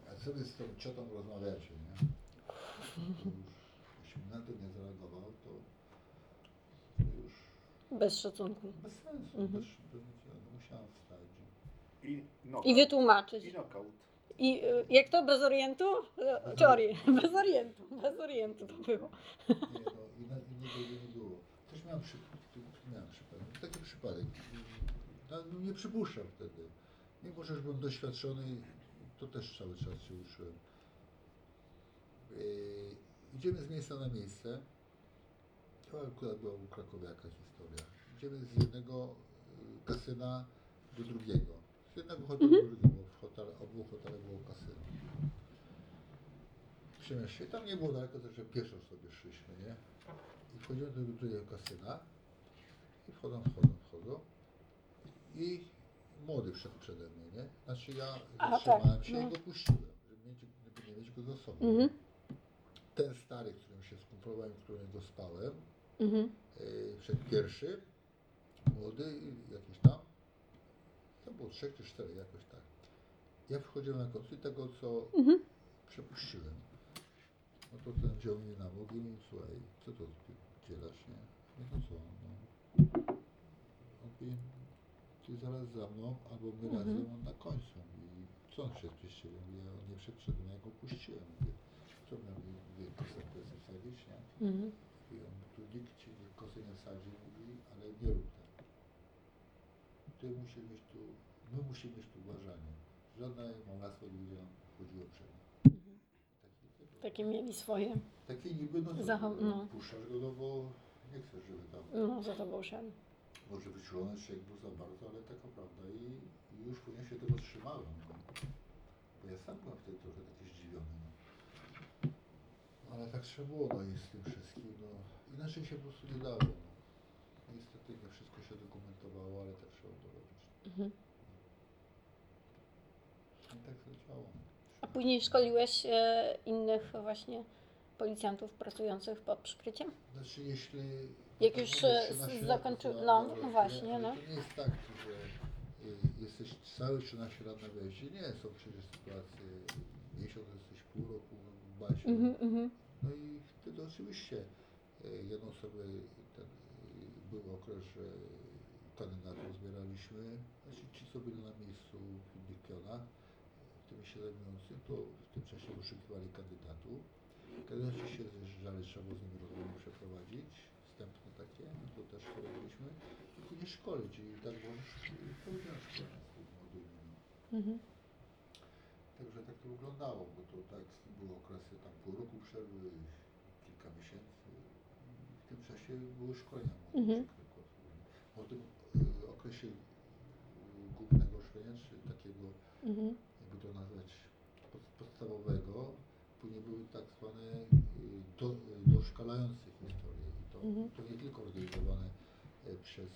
a co wy z tą ciotą rozmawiacie, nie? To już, jeśli na to nie zareagował, to, to już
Bez szacunku.
bez sensu.
Mhm.
Bez, bez, no, musiałam wstać.
I, knockout.
I wytłumaczyć.
I knockout.
I y, jak to bez orientu? Czy ori... Bez orientu. Bez orientu to było.
Nie, no, inna, innego nie było. Też miałem, przy, miałem przypadek, taki przypadek. No, no, nie przypuszczam wtedy. Mimo, że już byłem doświadczony, to też cały czas się uczyłem. Yy, idziemy z miejsca na miejsce. To akurat była u Krakowie jaka historia. Idziemy z jednego y, kasyna do drugiego. Z jednego hotelu do drugiego. Hotel, obu hotelach było kasyno. Przemieszczę. Tam nie było daleko, także pieszo sobie szliśmy, nie? I wchodzimy do drugiego kasyna. I wchodzą, wchodzą, wchodzą. I młody wszedł przede mnie, nie? Znaczy ja
A,
zatrzymałem
tak,
się
no.
i go puściłem, żeby, mieć, żeby nie mieć go za sobą.
Mhm.
Ten stary, którym się skumplowałem, którego spałem,
Mhm.
yy, wszedł pierwszy, młody, jakiś tam, to było trzech czy cztery, jakoś tak. Ja wchodziłem na końcu i tego, co
Mhm.
przepuściłem. No to ten wziął mnie na bok i mówi, słuchaj, co to ty dzielasz, nie? No to co, no. On mówi, ty zaraz za mną, albo my
Mhm.
razem, on na końcu. I co on szedł przez ciebie? Mówię, on nie mną, ja go puściłem. Mówię, co miał kosę kosę wsadzić, nie?
Mhm.
I on, tu nikt ci kosy nie wsadzi, mówi, ale nie rób tak. Ty musisz mieć tu, my musimy mieć tu uważanie. Żadne malarstwo nie będzie nam chodziło przed nim. Taki, taki,
Takie mieli swoje.
taki niby, no,
Zachom- no.
puszczasz go, no bo nie chcesz, żeby tam,
No, za tobą szedł.
może wyczulony człowiek był za bardzo, ale taka prawda i, i już później się tego trzymałem. No. Bo ja sam byłem wtedy trochę taki zdziwiony. No. Ale tak trzeba było, no i z tym wszystkim, no. Inaczej się po prostu nie dało. No. Niestety nie wszystko się dokumentowało, ale tak trzeba było robić.
Mhm.
Tak działo.
A później szkoliłeś e, innych właśnie policjantów pracujących pod przykryciem?
Znaczy jeśli...
Jak już, e,
13
z-
lat
zakończy-
pracowałem
no, no właśnie, no.
To nie jest tak, że y, jesteś całe 13 lat na wieści. Nie, są przecież sytuacje, miesiąc jesteś pół roku w basie.
Mhm, mhm.
No i wtedy oczywiście y, jedną osobę ten, y, był okres, że kandydatów zbieraliśmy. Znaczy ci, co byli na miejscu w innych pionach, tymi zajmujący, to w tym czasie wyszukiwali kandydatów. Kandydaci się zjeżdżali, trzeba było z nimi rozmowy przeprowadzić, wstępne takie, no to też robiliśmy. I później szkolić, i tak było szkolenia z tymi młodymi. No.
Mhm.
Także tak to wyglądało, bo to tak były okresy tam pół roku przerwy, kilka miesięcy. W tym czasie były szkolenia
Mhm.
młodych mhm. Po tym y, okresie y, głównego szkolenia, czy takiego,
Mhm.
To nazwać, pod, podstawowego, później były tak zwane y, do, doszkalające historie. I to,
Mhm.
to nie tylko organizowane y, przez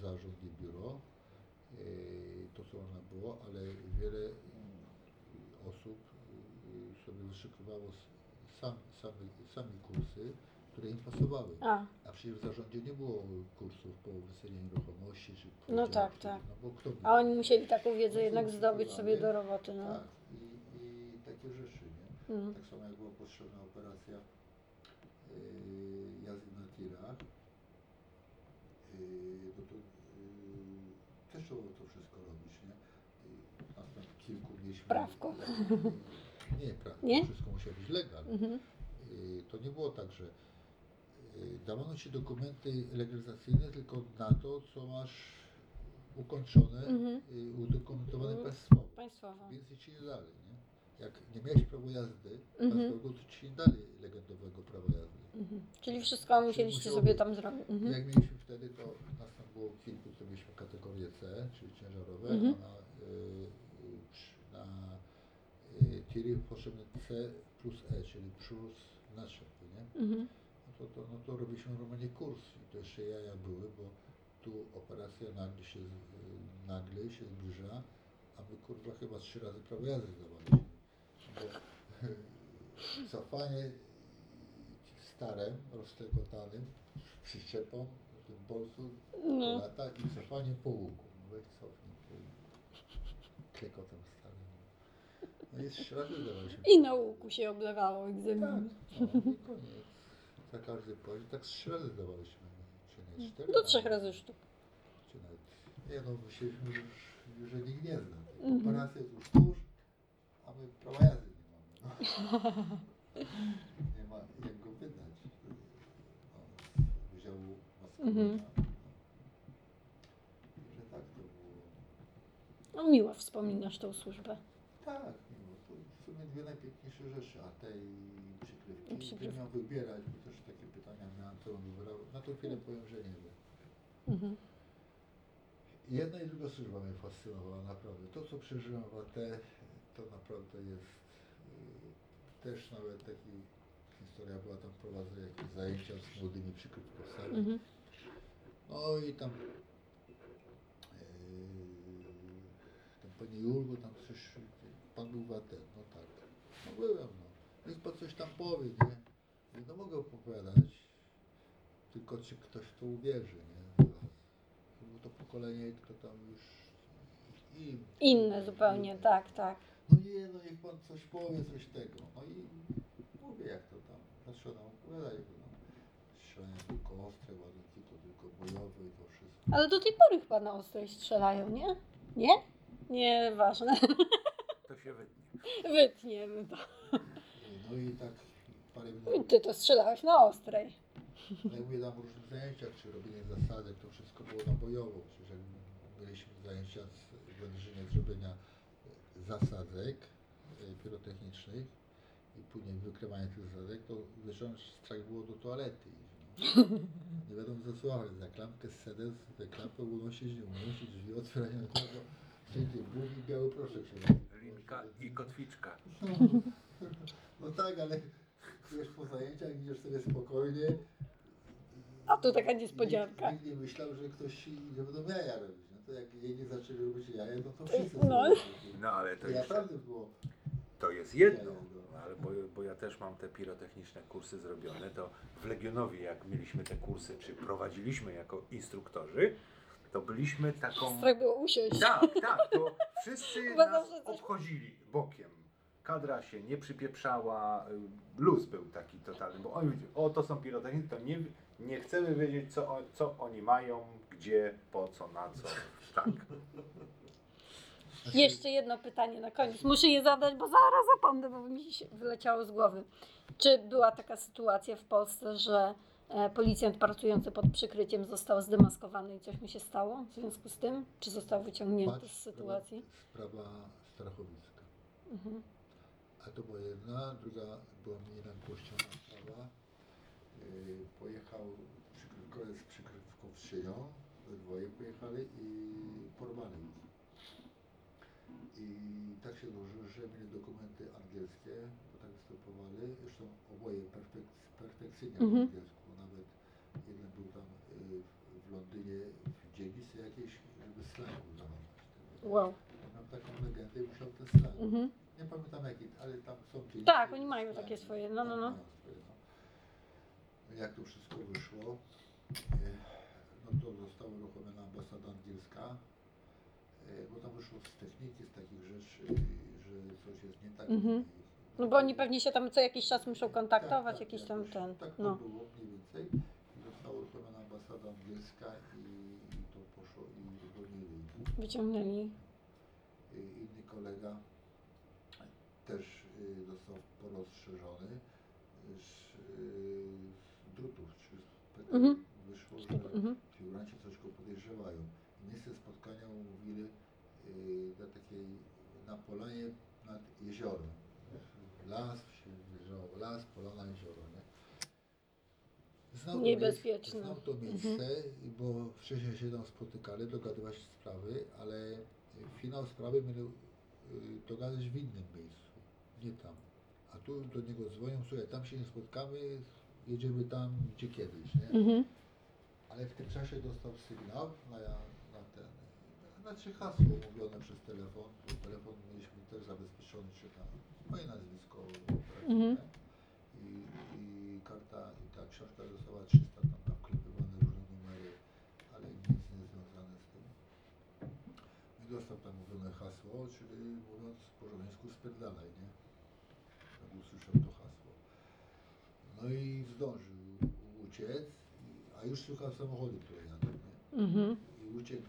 zarząd i biuro, y, to co można było, ale wiele osób y, sobie sam, sami, sami kursy, które im pasowały.
A,
A przecież w zarządzie nie było kursów po wycenie nieruchomości czy
No
podziału
tak, tak.
No bo kto
a oni musieli taką wiedzę jednak zdobyć sobie do roboty, no.
Tak, i, i takie rzeczy, nie?
Mhm.
Tak samo jak była potrzebna operacja yy, jazdy na tirach, yy, no to yy, też trzeba było to wszystko robić, nie? Yy, nas tam kilku mieliśmy...
Prawko.
Yy, nie, prawko.
Nie?
Wszystko musiało być legalne.
Mhm.
Y, to nie było tak, że dawano ci dokumenty legalizacyjne tylko na to, co masz ukończone,
Mhm.
y, udokumentowane
Mhm.
państwowo.
Państwowo.
Więcej ci nie dali, nie? Jak nie miałeś prawa jazdy
Mhm.
państwowego, to ci nie dali legendowego prawa jazdy.
Mhm. Czyli wszystko musieliście
musiało
sobie tam zrobić. Mhm.
Jak mieliśmy wtedy, to nas tam było kilku, to mieliśmy kategorię C, czyli ciężarowe,
Mhm.
a na, y, y, przy- na y, tiry potrzebne C plus E, czyli plus naczep, nie?
Mhm.
No to, to, no to robiliśmy normalnie kurs i to jeszcze jaja były, bo tu operacja nagle się, nagle się zbliża, a my kurwa chyba trzy razy prawo jazdy zdawaliśmy. Bo cofanie starem, roztegotanym, przyczepą, tym bolcu
No.
lata i cofanie po łuku. No weź cofnij po klekotem starym. No i trzy razy zdawaliśmy.
I na łuku się oblewało
Tak,
egzamin.
no i koniec. Za każdy poziom. Tak z trzy razy zdawaliśmy. Czy nie cztery?
Do trzech razy sztuk.
Czy nawet. Nie no, myśleliśmy, że, już, że nikt nie zna.
Mhm.
Operacja jest już tuż, a my prawa jazdy nie mamy. No. Nie ma jak go wydać. No, z Wydziału
Mhm.
Maskowina. No. Że tak to było.
No miło wspominasz tą służbę.
Tak, no, to w sumie dwie najpiękniejsze rzeczy, a tej przykrywki,
przykrywki.
gdzie miał wybierać, bo też takie pytania miałem, co on wybrał, na to chwilę powiem, że nie wiem.
Mhm.
Jedna i druga służba mnie fascynowała naprawdę. To, co przeżyłem w AT, to naprawdę jest y, też nawet taki historia była tam prowadzona jakieś zajęcia z młodymi przykrywkowcami.
Mhm.
No i tam yy, tam pani Julgo, tam coś, pan był w AT, no tak. No byłem, no. Więc pan coś tam powie, nie? Mówię, No mogę opowiadać, tylko czy ktoś w to uwierzy, nie? Było to pokolenie, kto tam już i
Inne zupełnie, tak, tak.
no nie, no niech pan coś powie, coś tego. No i mówię jak to tam. Zacząłem opowiadać, bo tam strzelania tylko ostre, ładunki to tylko bojowe i to wszystko.
Ale do tej pory chyba na ostrej strzelają, nie? Nie? Nieważne.
To się wytnie.
Wytniemy to.
No i tak parę minut,
Ty to strzelałeś na ostrej.
no i mówię tam o różnych zajęciach, czy robienie zasadek, to wszystko było na bojowo. Przecież jak mieliśmy zajęcia z wędrzynie zrobienia zasadzek e, pirotechnicznych i później wykrywania tych zasadzek, to wieczorem strach było do toalety. No. Nie wiadomo co, ale za klamkę z sedem, tę klampę unosić, nie unosić, drzwi otwierać, no to wszędzie ból i biały proszek się
Linka i kotwiczka.
No tak, ale wiesz, po zajęciach idziesz sobie spokojnie.
A tu taka niespodzianka.
Nikt, nikt nie myślał, że ktoś nie będą jaja robić. No to jak jedni zaczęli robić jaja, no to wszyscy
No.
robili.
No ale to jest,
naprawdę było.
to jest jedno.
No.
Ale bo, bo ja też mam te pirotechniczne kursy zrobione, to w Legionowie jak mieliśmy te kursy, czy prowadziliśmy jako instruktorzy, to byliśmy taką...
Strach było usiąść.
Tak, tak, to wszyscy nas obchodzili bokiem. Kadra się nie przypieprzała, y, luz był taki totalny, bo oni mówili, o to są pirotechnicy, to nie, nie chcemy wiedzieć co, co oni mają, gdzie, po co, na co. Tak.
Jeszcze jedno pytanie na koniec. Muszę je zadać, bo zaraz zapomnę, bo mi się wyleciało z głowy. Czy była taka sytuacja w Polsce, że policjant pracujący pod przykryciem został zdemaskowany i coś mu się stało w związku z tym? Czy został wyciągnięty
patrz,
z sytuacji?
Sprawa, sprawa Strachowiska.
Mhm.
A to była jedna, druga była mniej nagłośniona sprawa. Yy, pojechał przykrywkowiec z przykrywkowczynią, we dwoje pojechali i porwali. I tak się złożyło, że mieli dokumenty angielskie, bo tak występowali. Zresztą oboje perfek perfekcyjnie po
Mhm.
angielsku. Nawet jeden był tam yy, w Londynie w dzielnicy jakiejś, żeby slang udawać.
Wow.
Mam taką legendę i musiał ten slang.
Mhm.
Nie pamiętam jaki, ale tam są dzielnice.
Tak, oni mają takie swoje, no, no, no.
mają swoje, no. Jak to wszystko wyszło, e, no to została uruchomiona ambasada angielska, bo tam wyszło z techniki, z takich rzeczy, że coś jest nie tak.
Mhm. No bo oni pewnie się tam co jakiś czas muszą kontaktować,
Tak, tak,
jakiś tam
jakoś
ten.
Tak to
No.
było mniej więcej. I Została uruchomiona ambasada angielska i, i to poszło i zwolnili.
Wyciągnęli.
Y, inny kolega też y, został porozszerzony z, y, z drutów, czy z.
Mhm.
Wyszło, że
Mhm.
figuranci coś go podejrzewają. I miejsce spotkania umówili y, na takiej, na polanie nad jeziorem. Las, wyjeżdżało, las, polana, jezioro, nie? Znał to
Niebezpieczne.
Miejsce, znał to miejsce, bo wcześniej się tam spotykali, dogadywać sprawy, ale finał sprawy mieli y, dogadać w innym miejscu, nie tam. A tu do niego dzwonią, słuchaj, tam się nie spotkamy, jedziemy tam gdzie kiedyś, nie?
Mhm.
Ale w tym czasie dostał sygnał na, na ten, znaczy hasło mówione przez telefon, bo telefon mieliśmy też zabezpieczony, czy tam moje nazwisko operacyjne
Mhm.
i, i karta, i ta książka została 300 tam nawklepywane różne numery, ale nic nie związane z tym. I dostał tam mówione hasło, czyli mówiąc po żołniersku spierdalaj, nie? Jak usłyszał to hasło. No i zdążył uciec, a już słuchał samochody, które jadą, nie?
Mhm.
I uciekł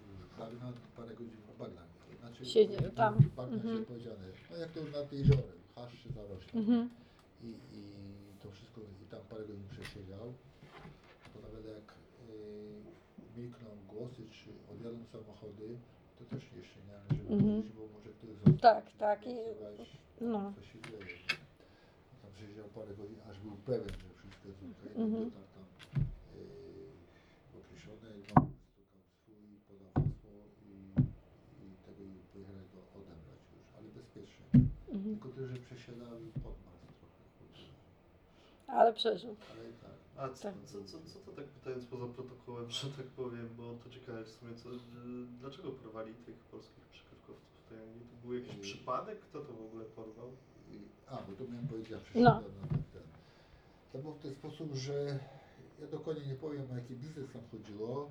w bagna, parę godzin w bagnach. Znaczy,
Siedzi tam.
W bagnach
Mhm.
się powiedziane, no jak to nad jeziorem, hasz czy zarośla.
Mhm.
I, I to wszystko, i tam parę godzin przesiedział. To nawet jak y, milkną głosy, czy odjadą samochody, to też jeszcze nie należy
Mhm.
wychodzić, bo może ktoś został.
Tak, tak, i- no.
Co się dzieje. Tam przesiedział parę godzin, aż był pewien, że wszystko jest okej.
Mhm.
Okay. Dotarł tam y, określone, no, stukał swój, podał hasło i, i tego i pojechali go odebrać już, ale bezpiecznie.
Mhm.
Tylko tyle, że przesiadał i podmarzł trochę. kurde.
Ale przeżył.
Ale i tak.
A co,
Tak.
co, co, co to tak pytając poza protokołem, że tak powiem, bo to ciekawe w sumie, co, y, dlaczego porwali tych polskich przykrywkowców w tej Anglii? To był jakiś
Y.
przypadek? Kto to w ogóle porwał?
I, a, bo to miałem powiedzieć, ja
No.
przeszedłem na ten, ten. To było w ten sposób, że ja dokładnie nie powiem o jaki biznes tam chodziło.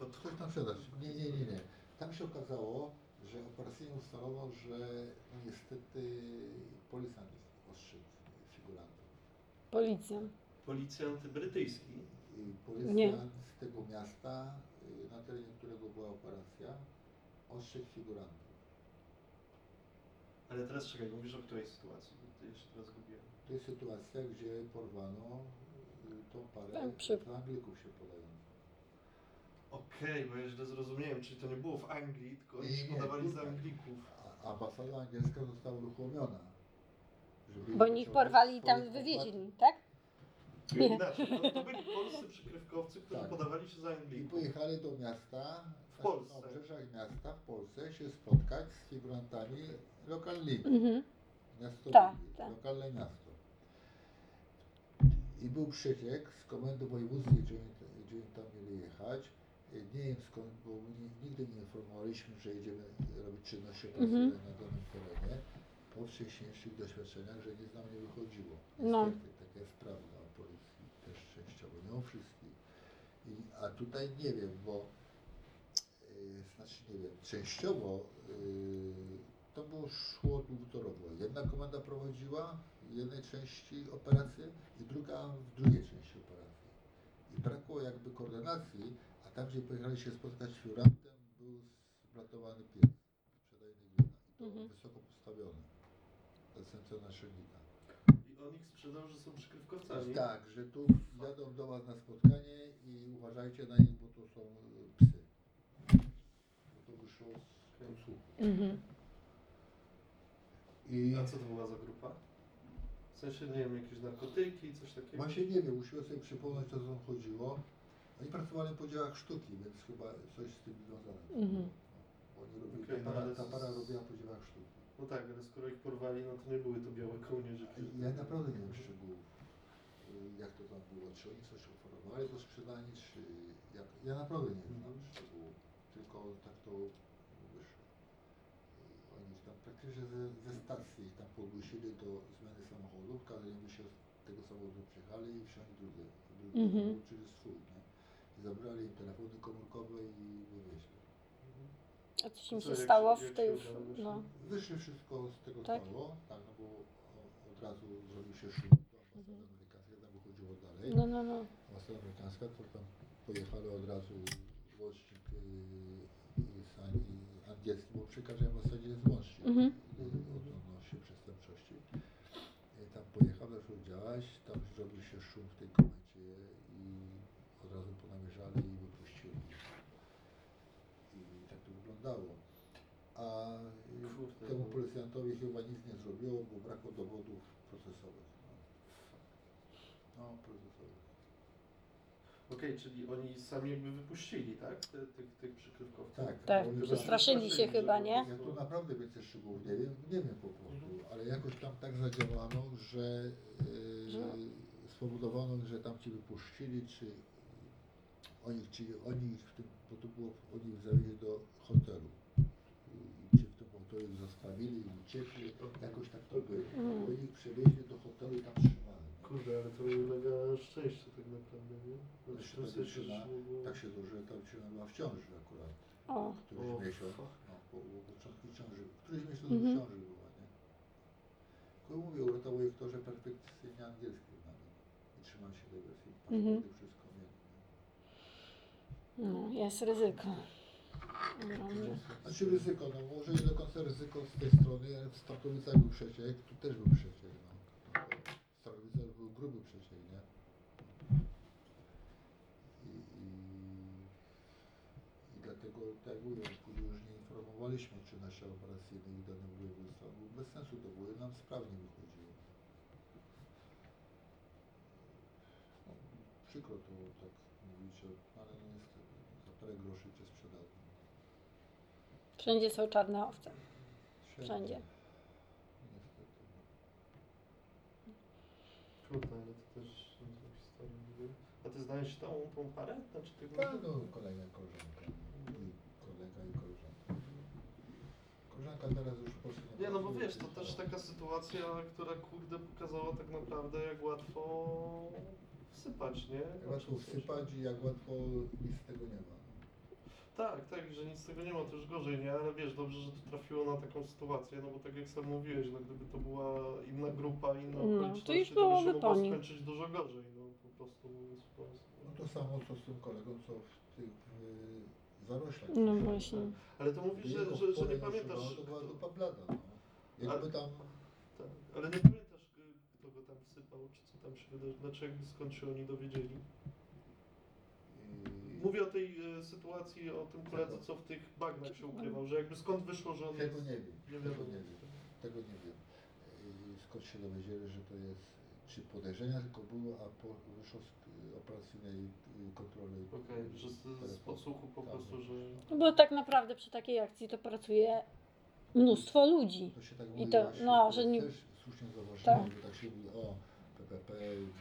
Od,
Ktoś tam sprzedać. Nie, nie, nie, nie. Tam się okazało, że operacyjnie ustalono, że niestety policjant ostrzegł figurantów.
Policjant.
policjant brytyjski.
Policjant z tego miasta, y, na terenie którego była operacja, ostrzegł figurantów.
Ale teraz czekaj, mówisz o której sytuacji? Bo to jeszcze teraz zgubiłem.
To jest sytuacja, gdzie porwano y, tą parę
Tak, przy-
z Anglików się podających.
Okej, bo ja źle zrozumiałem, czyli to nie było w Anglii, tylko oni
Nie,
się
nie,
podawali
tutaj.
Anglików.
A ambasada angielska została uruchomiona.
Bo oni ich porwali i tam wywieźli, tak?
Nie. Inaczej, to, to byli polscy przykrywkowcy, którzy
Tak.
podawali się za
I
Anglików.
pojechali do miasta,
W Polsce.
na obrzeżach miasta w Polsce się spotkać z figurantami lokalnymi.
Mhm.
Miasto,
Tak, tak.
lokalne miasto. I był przyciek z komendy wojewódzkiej, gdzie, oni- gdzie oni tam mieli jechać. Nie wiem skąd, bo ni- nigdy nie informowaliśmy, że jedziemy robić czynności operacyjne
Mhm.
na danym terenie. Po wcześniejszych doświadczeniach, że nic nam nie wychodziło.
No.
Niestety, taka jest prawda o policji, też częściowo, nie o wszystkich. I, a tutaj nie wiem, bo yy, znaczy nie wiem, częściowo yy, to było szło dwutorowo. Jedna komenda prowadziła w jednej części operację i druga w drugiej części operacji. I brakło jakby koordynacji, a tam, gdzie pojechali się spotkać z figurantem, był zblatowany pies sprzedajny glina. I to
Mhm.
wysoko postawiony. To jest.
I on ich sprzedał, że są przykrywkowcami.
Tak, że tu jadą do Was na spotkanie i uważajcie na nich, bo to są y, psy. Bo to wyszło z podsłuchu.
Mhm.
I
A co to była za grupa? W sensie, nie wiem, jakieś narkotyki, coś takiego?
właśnie nie wiem, musiałem sobie przypomnieć, o co tam chodziło. Oni pracowali po dziełach sztuki, więc chyba coś z tym związane.
Mhm.
Bo Oni robili,
Okej,
ta,
no
para,
ale
ta
z-
para robiła po dziełach sztuki.
No tak, ale skoro ich porwali, no to nie były to białe kołnierze.
Ja naprawdę nie wiem szczegółów, y, jak to tam było, czy oni coś oferowali do sprzedania, czy jak, ja naprawdę nie znam szczegółów, tylko tak to wyszło. I Oni tam praktycznie ze, ze stacji ich tam podgłosili do zmiany samochodów, kazali by się z tego samochodu przyjechali i wsiąść drugi, drugi
Mhm.
czyli swój, nie? I zabrali im telefony komórkowe i wywieźli.
A coś im
Co,
się
jak
stało
się-
w
jak
tej
się
już,
udało wyszło?
no.
Wyszli wszystko z tego
Tak?
stało, tak, no bo o- od razu zrobił się szum, to ambasada
Mhm.
amerykańska tam wychodziło dalej.
No, no, no.
Ambasada amerykańska, to tam pojechali od razu łącznik z Ani- angielski, bo przy każdej ambasadzie jest łącznik
Mhm.
odnośnie przestępczości. I tam pojechał, zaczął działać, tam zrobił się szum w tej komendzie i od razu ponamierzali i wypuścili. I wyglądało. A yy,
Kurde,
temu
no.
policjantowi chyba nic nie zrobiło, bo brakło dowodów procesowych. No, no procesowych.
Okej, czyli oni sami jakby wypuścili, tak? Te, tych, tych przykrywkowców.
Tak,
Tak,
oni
przestraszyli się chyba, nie?
Ja tu naprawdę więcej szczegółów nie wiem, nie wiem po prostu, ale jakoś tam tak zadziałano, że yy,
Że-
spowodowano, że tam ci wypuścili, czy oni, czy oni ich w tym, bo to było, oni ich zawieźli do hotelu. I Ci w tym hotelu zostawili i uciekli, jakoś tak to było.
Mhm.
Oni ich przewieźli do hotelu i tam trzymali.
Kurde, ale to mega szczęście tak naprawdę, nie? No,
Też
w tym
ta
sensie, że
dziewczyna
nie było-
Tak się złożyło, ta dziewczyna była w ciąży akurat.
O,
któryś
O,
miesiąc, no, po, po początku ciąży, któryś miesiąc
Mhm.
w ciąży była, nie? Tylko mówię, uratował ich to, że perfekcyjnie angielski znamy i trzymam się tej wersji,
Mhm.
wszystko.
No, jest ryzyko.
Znaczy ryzyko, no może nie do końca ryzyko z tej strony, ale w Starkowicach był przeciek, tu też był przeciek, no. w był gruby przeciek, nie? I, i, i dlatego, tak jak mówię, już nie informowaliśmy, czy nasze operacyjne ich dane wysłane, bo bez sensu to było, nam sprawnie wychodziło. No, przykro to tak mówić, ale no niestety, za parę groszy cię sprzedadzą.
Wszędzie są czarne owce. Wszędzie.
Niestety.
Kurde, ale to też niezła historia. nie wiem. A ty znałeś tą, tą parę? Znaczy tego...
Tak, no kolega, koleżanka. I kolega i koleżanka. Koleżanka teraz już Polsce
Nie, no bo wiesz, to też taka sytuacja, która kurde pokazała tak naprawdę jak łatwo wsypać, nie?
Jak łatwo
Znaczy,
wsypać i jak łatwo nic z tego nie ma.
Tak, tak, że nic z tego nie ma, to już gorzej, nie? Ale wiesz, dobrze, że to trafiło na taką sytuację, no bo tak jak sam mówiłeś, no gdyby to była inna grupa, inne
No, to
okoliczności,
już
to,
byłoby
by się
po
mogło
nim.
skończyć dużo gorzej, no po prostu mówiąc wprost.
No to samo co z tym kolegą, co w tych y, zaroślach.
No właśnie.
Ale to mówisz, że,
Jego
że, że nie pamiętasz,
To była
kto,
dupa blada, no. Jakby tam...
tak, ale nie pamiętasz, y, kto go tam wsypał, czy co tam się wydarzyło, znaczy jakby skąd się oni dowiedzieli.
y,
Mówię o tej y, sytuacji, o tym koledze, co w tych bagnach się ukrywał, że jakby skąd wyszło, że on
Tego
jest...
nie wiem,
nie
tego nie wiem, tego nie wiem. Y, Skąd się dowiedzieli, że to jest, czy podejrzenia tylko było, a po, wyszło z y, operacyjnej y, kontroli.
Okej, że z, z podsłuchu po
Tak.
prostu, że...
No bo tak naprawdę przy takiej akcji to pracuje mnóstwo ludzi.
To się tak
I
mówi
to,
właśnie,
no,
to
że
jest
nie-
też słusznie zauważyłem,
Tak.
że tak się mówi, o, PPP,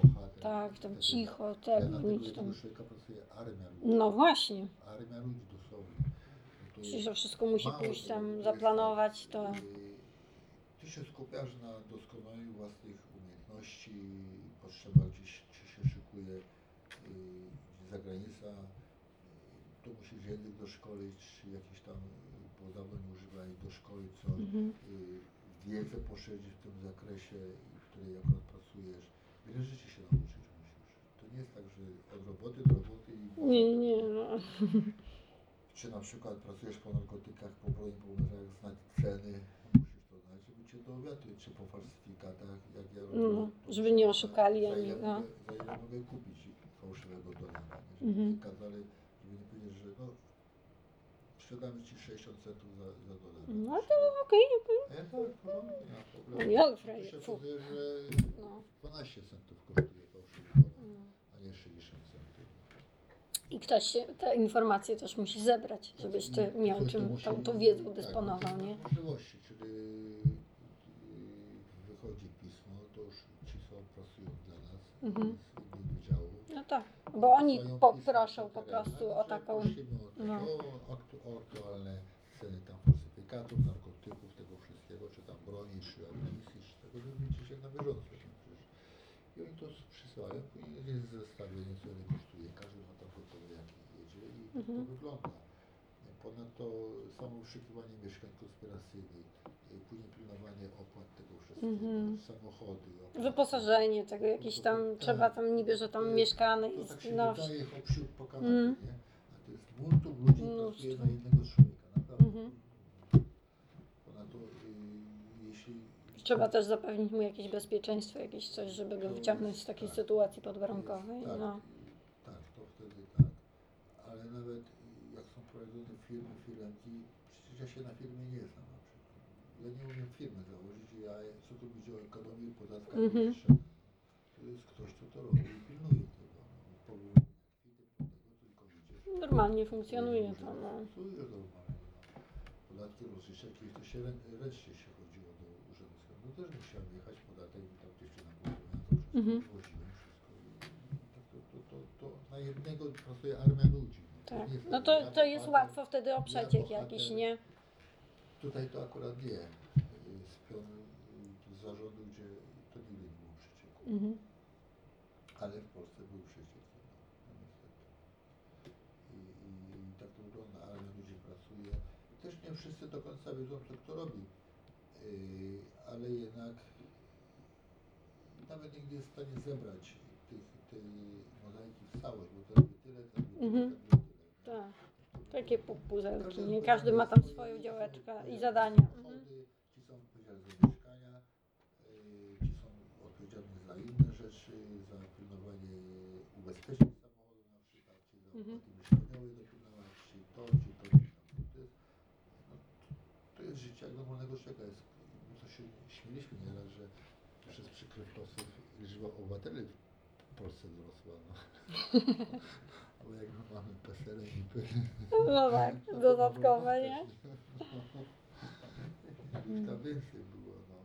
bohater.
Tak, tam cicho,
Ale
tego,
na tego
nic tam.
pracuje armia ludzi.
No właśnie.
Armia ludzi dosłownie. No to
Przecież to wszystko musi
mało
pójść
tego,
tam,
jest
zaplanować
tak,
to.
y, Ty się skupiasz na doskonaleniu własnych umiejętności, potrzeba gdzieś, czy się szykuje y, zagranica, y, tu musisz język doszkolić, czy jakiś tam, y, bo dawno nie używali, doszkolić coś,
Mhm.
y, wiedzę poszerzyć w tym zakresie, w której akurat pracujesz. Wiele rzeczy się nauczyć musisz. To nie jest tak, że od roboty do roboty i
Nie, nie, no.
czy na przykład pracujesz po narkotykach, po broni, po umarzeniach, znać ceny, musisz to znać, żeby cię dowiadywać, czy po falsyfikatach, jak ja robię.
No,
to
żeby nie oszukali
za
ani-
ile
no.
mogę- Za ile mogę kupić fałszywego dolara, nie? żeby
Mhm.
nie kazali, żeby nie powiedzieć, że no, sprzedamy ci 60 centów za, za dolar.
No to okej, okej.
Ja tak, w porządku, nie ma problemu.
No, ja
się
fu.
okazuje, że
No.
12 centów kosztuje fałszywy dolar, a nie 60 centów.
I ktoś się, te informacje też musi zebrać, żebyś ty miał
Ktoś to
czym
musi-
tą, tą wiedzą
tak,
dysponował,
no,
nie?
Możliwości, czyli wychodzi pismo, to już ci, co pracują dla nas
Mhm.
z innych wydziałów.
No tak, bo oni
pisma
poproszą po prostu o taką...
Prosimy o,
no.
o, aktu- o aktualne ceny tam falsyfikatów, narkotyków, tego wszystkiego, czy tam broni, czy amunicji, czy tego, żeby mieć się na bieżąco. Przecież. I oni to przysyłają, później jest zestawienie, co ile kosztuje, każdy ma tam gotowy jaki jedzie i
Mhm.
to wygląda. Ponadto samo wyszukiwanie mieszkań konspiracyjnych, później pilnowanie opłat tego wszystkiego,
Mhm.
samochody. opłaty.
Wyposażenie tego, jakieś tam,
Tak,
trzeba tam niby, że tam
to-
mieszkany
To
jest,
tak się
no,
wydaje hop siup po kanapie,
Mm.
nie? A to jest multum ludzi
Mnóstwo.
pracuje na jednego człowieka, naprawdę.
Mhm.
Ponadto y, jeśli...
trzeba też zapewnić mu jakieś bezpieczeństwo, jakieś coś, żeby go wyciągnąć z takiej
Tak.
sytuacji podwarunkowej,
Tak,
no.
tak, to wtedy tak. Ale nawet y, jak są prowadzone firmy, firmki, przecież ja się na firmie nie znam na. Ja nie umiem firmy założyć, ja co tu będzie o ekonomii, podatkach,
Mhm.
mhm. to jest ktoś, kto to robi i pilnuje tego. No, tego, tylko.
Normalnie funkcjonuje to, no.
To jest normalnie. No. Podatki rozliczać, kiedyś to się rę- ręcznie się chodziło do urzędu. No też musiałem jechać podatek, bo tam gdzieś się na górę, ja to wszystko
Mhm.
woziłem, wszystko. I tak to, to, to, to na jednego pracuje armia ludzi. no.
Tak. No to, to jest łatwo wtedy o przeciek jakiś, nie?
Tutaj to akurat nie. Z pionu y, z zarządu, gdzie to nigdy nie było przecieku.
Mhm.
Ale w Polsce był przeciek. No, no niestety. I, tak to wygląda, armia ludzi pracuje. Też nie wszyscy do końca wiedzą, co kto robi. Yy, ale jednak nawet nie jest w stanie zebrać tych, tej mozaiki w całość, bo to robi tyle, to robi tyle,
Mhm.
to robi tyle.
Tak. Takie pu- puzelki,
Każdy
nie?
ma
Każdy ma tam swoją działeczkę i zadania. Mhm.
Ci są odpowiedzialni za mieszkania, yy, ci są odpowiedzialni za inne rzeczy, za pilnowanie ubezpieczeń samochodu na przykład, ci za
Mhm.
opłaty mieszkaniowe dopilnować, ci to, ci to, ci tam. To jest, no, to jest życie jak normalnego człowieka. Jest, my to się śmieliśmy nieraz, że przez przykrywkowców liczba obywateli w Polsce wzrosła. No. Ale jak my mamy PESEL i
No tak, dodatkowe, nie?
Już tam więcej było, no.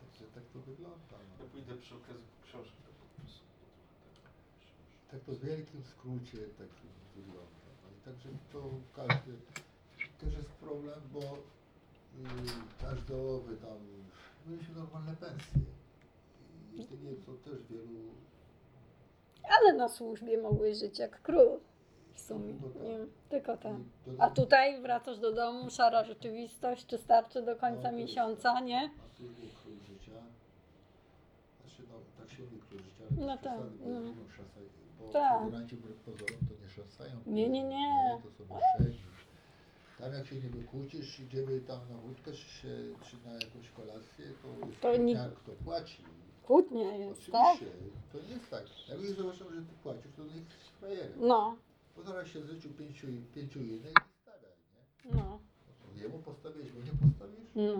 Także tak to wygląda.
Ja
No.
pójdę przy okazji po książkę po prostu.
Tak to w wielkim skrócie tak wygląda. No i także to każdy też jest problem, bo yy, każdowy tam mieliśmy normalne pensje. I jedynie to też wielu
Ale na służbie mogłeś żyć jak król. W sumie,
No tak.
nie? Tylko tak.
i
A tutaj wracasz do domu, szara rzeczywistość, czy starczy do
No,
końca
jest
miesiąca,
tak.
nie?
A tu nie król życia. Znaczy no, tak się mówi król życia, ale
No tak,
bo
no.
nie szasać, bo
Tak.
figuranci wbrew pozorom to nie szasają.
Nie, nie, nie.
To są maszeni. Tam jak się nie wykłócisz, idziemy tam na wódkę, czy, się, czy na jakąś kolację, to,
To nie-
jak kto płaci.
Kłótnia jest, tak?
Oczywiście, to nie jest tak. Jak już zobaczą, że ty płacisz, to niech jesteś frajerem.
No,
Bo zaraz się zliczył pięciu, pięciu innych i stawiaj, nie?
no,
No to Jemu postawić, bo nie postawisz?
no.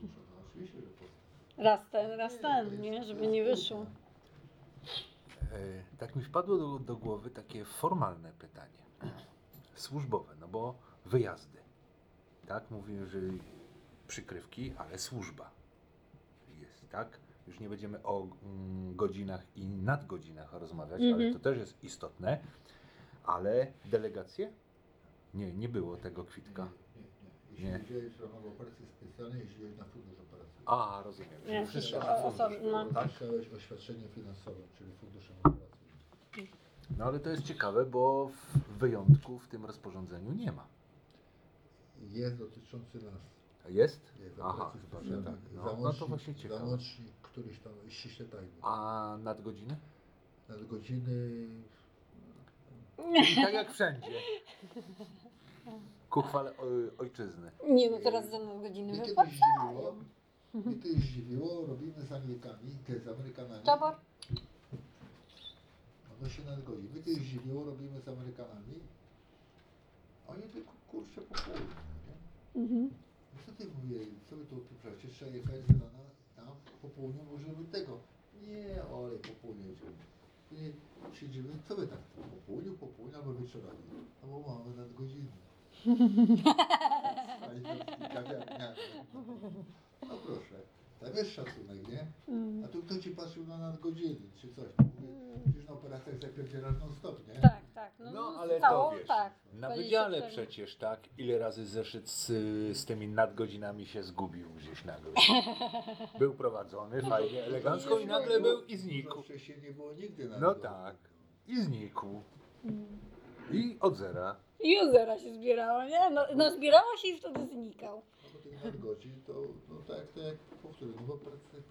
Kurczę, no oczywiście, że postawisz.
Raz ten, raz ten,
jest-
nie? Żeby
jest
nie wyszło.
E, Tak mi wpadło do, do głowy takie formalne pytanie. Służbowe, no bo wyjazdy. Tak, mówiłem, że przykrywki, ale służba jest, tak? Już nie będziemy o mm, godzinach i nadgodzinach rozmawiać, ale
Mhm.
to też jest istotne. Ale delegacje? Nie, nie było tego kwitka.
Nie, nie.
Nie.
Jeśli wziąłeś ramach operacji specjalnej, jeździłeś na fundusz operacyjny.
A, rozumiem.
Nie, wszystko
na
o-
fundusz było, tak?
Oświadczenie finansowe, czyli funduszem operacyjnym.
No ale to jest ciekawe, bo w wyjątku w tym rozporządzeniu nie ma.
Jest dotyczący nas.
Jest?
Jest
Aha,
operacji specjalnej.
tak. No, no
Załącznik,
to właśnie ciekawe.
Załącznik któryś tam ściśle tajny.
A nadgodziny?
nadgodziny.
I tak jak wszędzie. Ku chwale o- ojczyzny.
Nie, no teraz za nadgodziny
Mnie kiedyś
wypłacają.
zdziwiło, mnie kiedyś zdziwiło, robimy z Amerykanami, te z Amerykanami.
Tabor?
No się nadgodzi. Mnie kiedyś zdziwiło, robimy z Amerykanami. Oni tylko kurczę po południu, nie?
Mhm.
Co ty mówię, co wy tu przecież trzeba jechać z rana tam po południu możemy tego. Nie, olej po południu jedziemy. Nie, siedzimy, co wy tak po południu, po południu albo wieczorami. No bo mamy nadgodziny. Pani kawiarnia. No proszę, tam jest szacunek, nie?
Mm.
A tu kto ci patrzył na nadgodziny, czy coś? Mówię, Przecież na operacjach zapierdzielasz non stop, nie?
Tak, tak. No,
No,
no
ale
stało,
to wiesz,
tak.
na
20
wydziale przecież, tak? Ile razy zeszyt z, z tymi nadgodzinami się zgubił gdzieś nagle. Był prowadzony fajnie, elegancko i nagle był i znikł.
Wcześniej nie było nigdy
No tak. I znikł.
Mm.
I od zera.
I od zera się zbierało, nie? No, no zbierało się i wtedy znikał.
Tych nadgodzin to, no tak, tak jak powtórzę, no bo pracy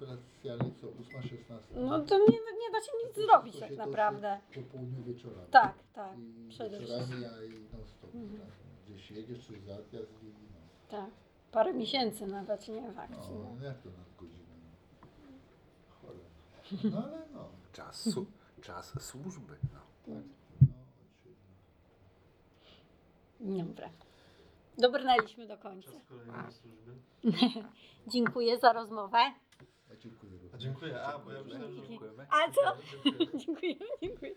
co, 8, 16.
No to nie, nie da się nic zrobić tak naprawdę.
Po południu wieczorami.
Tak, tak.
I
przede
wieczorami, a i non stop.
Mhm.
tak. Gdzieś jedziesz, czy zjazd i no.
Tak. Parę miesięcy nawet nie w akcji.
No,
No.
no jak to nadgodziny? No. Chore. No ale no,
Czas, su- czas służby. No.
tak. No.
Dobra. Dobrnęliśmy do końca.
Czas kolejnej służby.
Dziękuję za rozmowę.
Ja dziękuję.
A dziękuję, a bo ja myślałem, że...
Dziękujemy.
A co?
Dziękuję.
Dziękuję, dziękuję.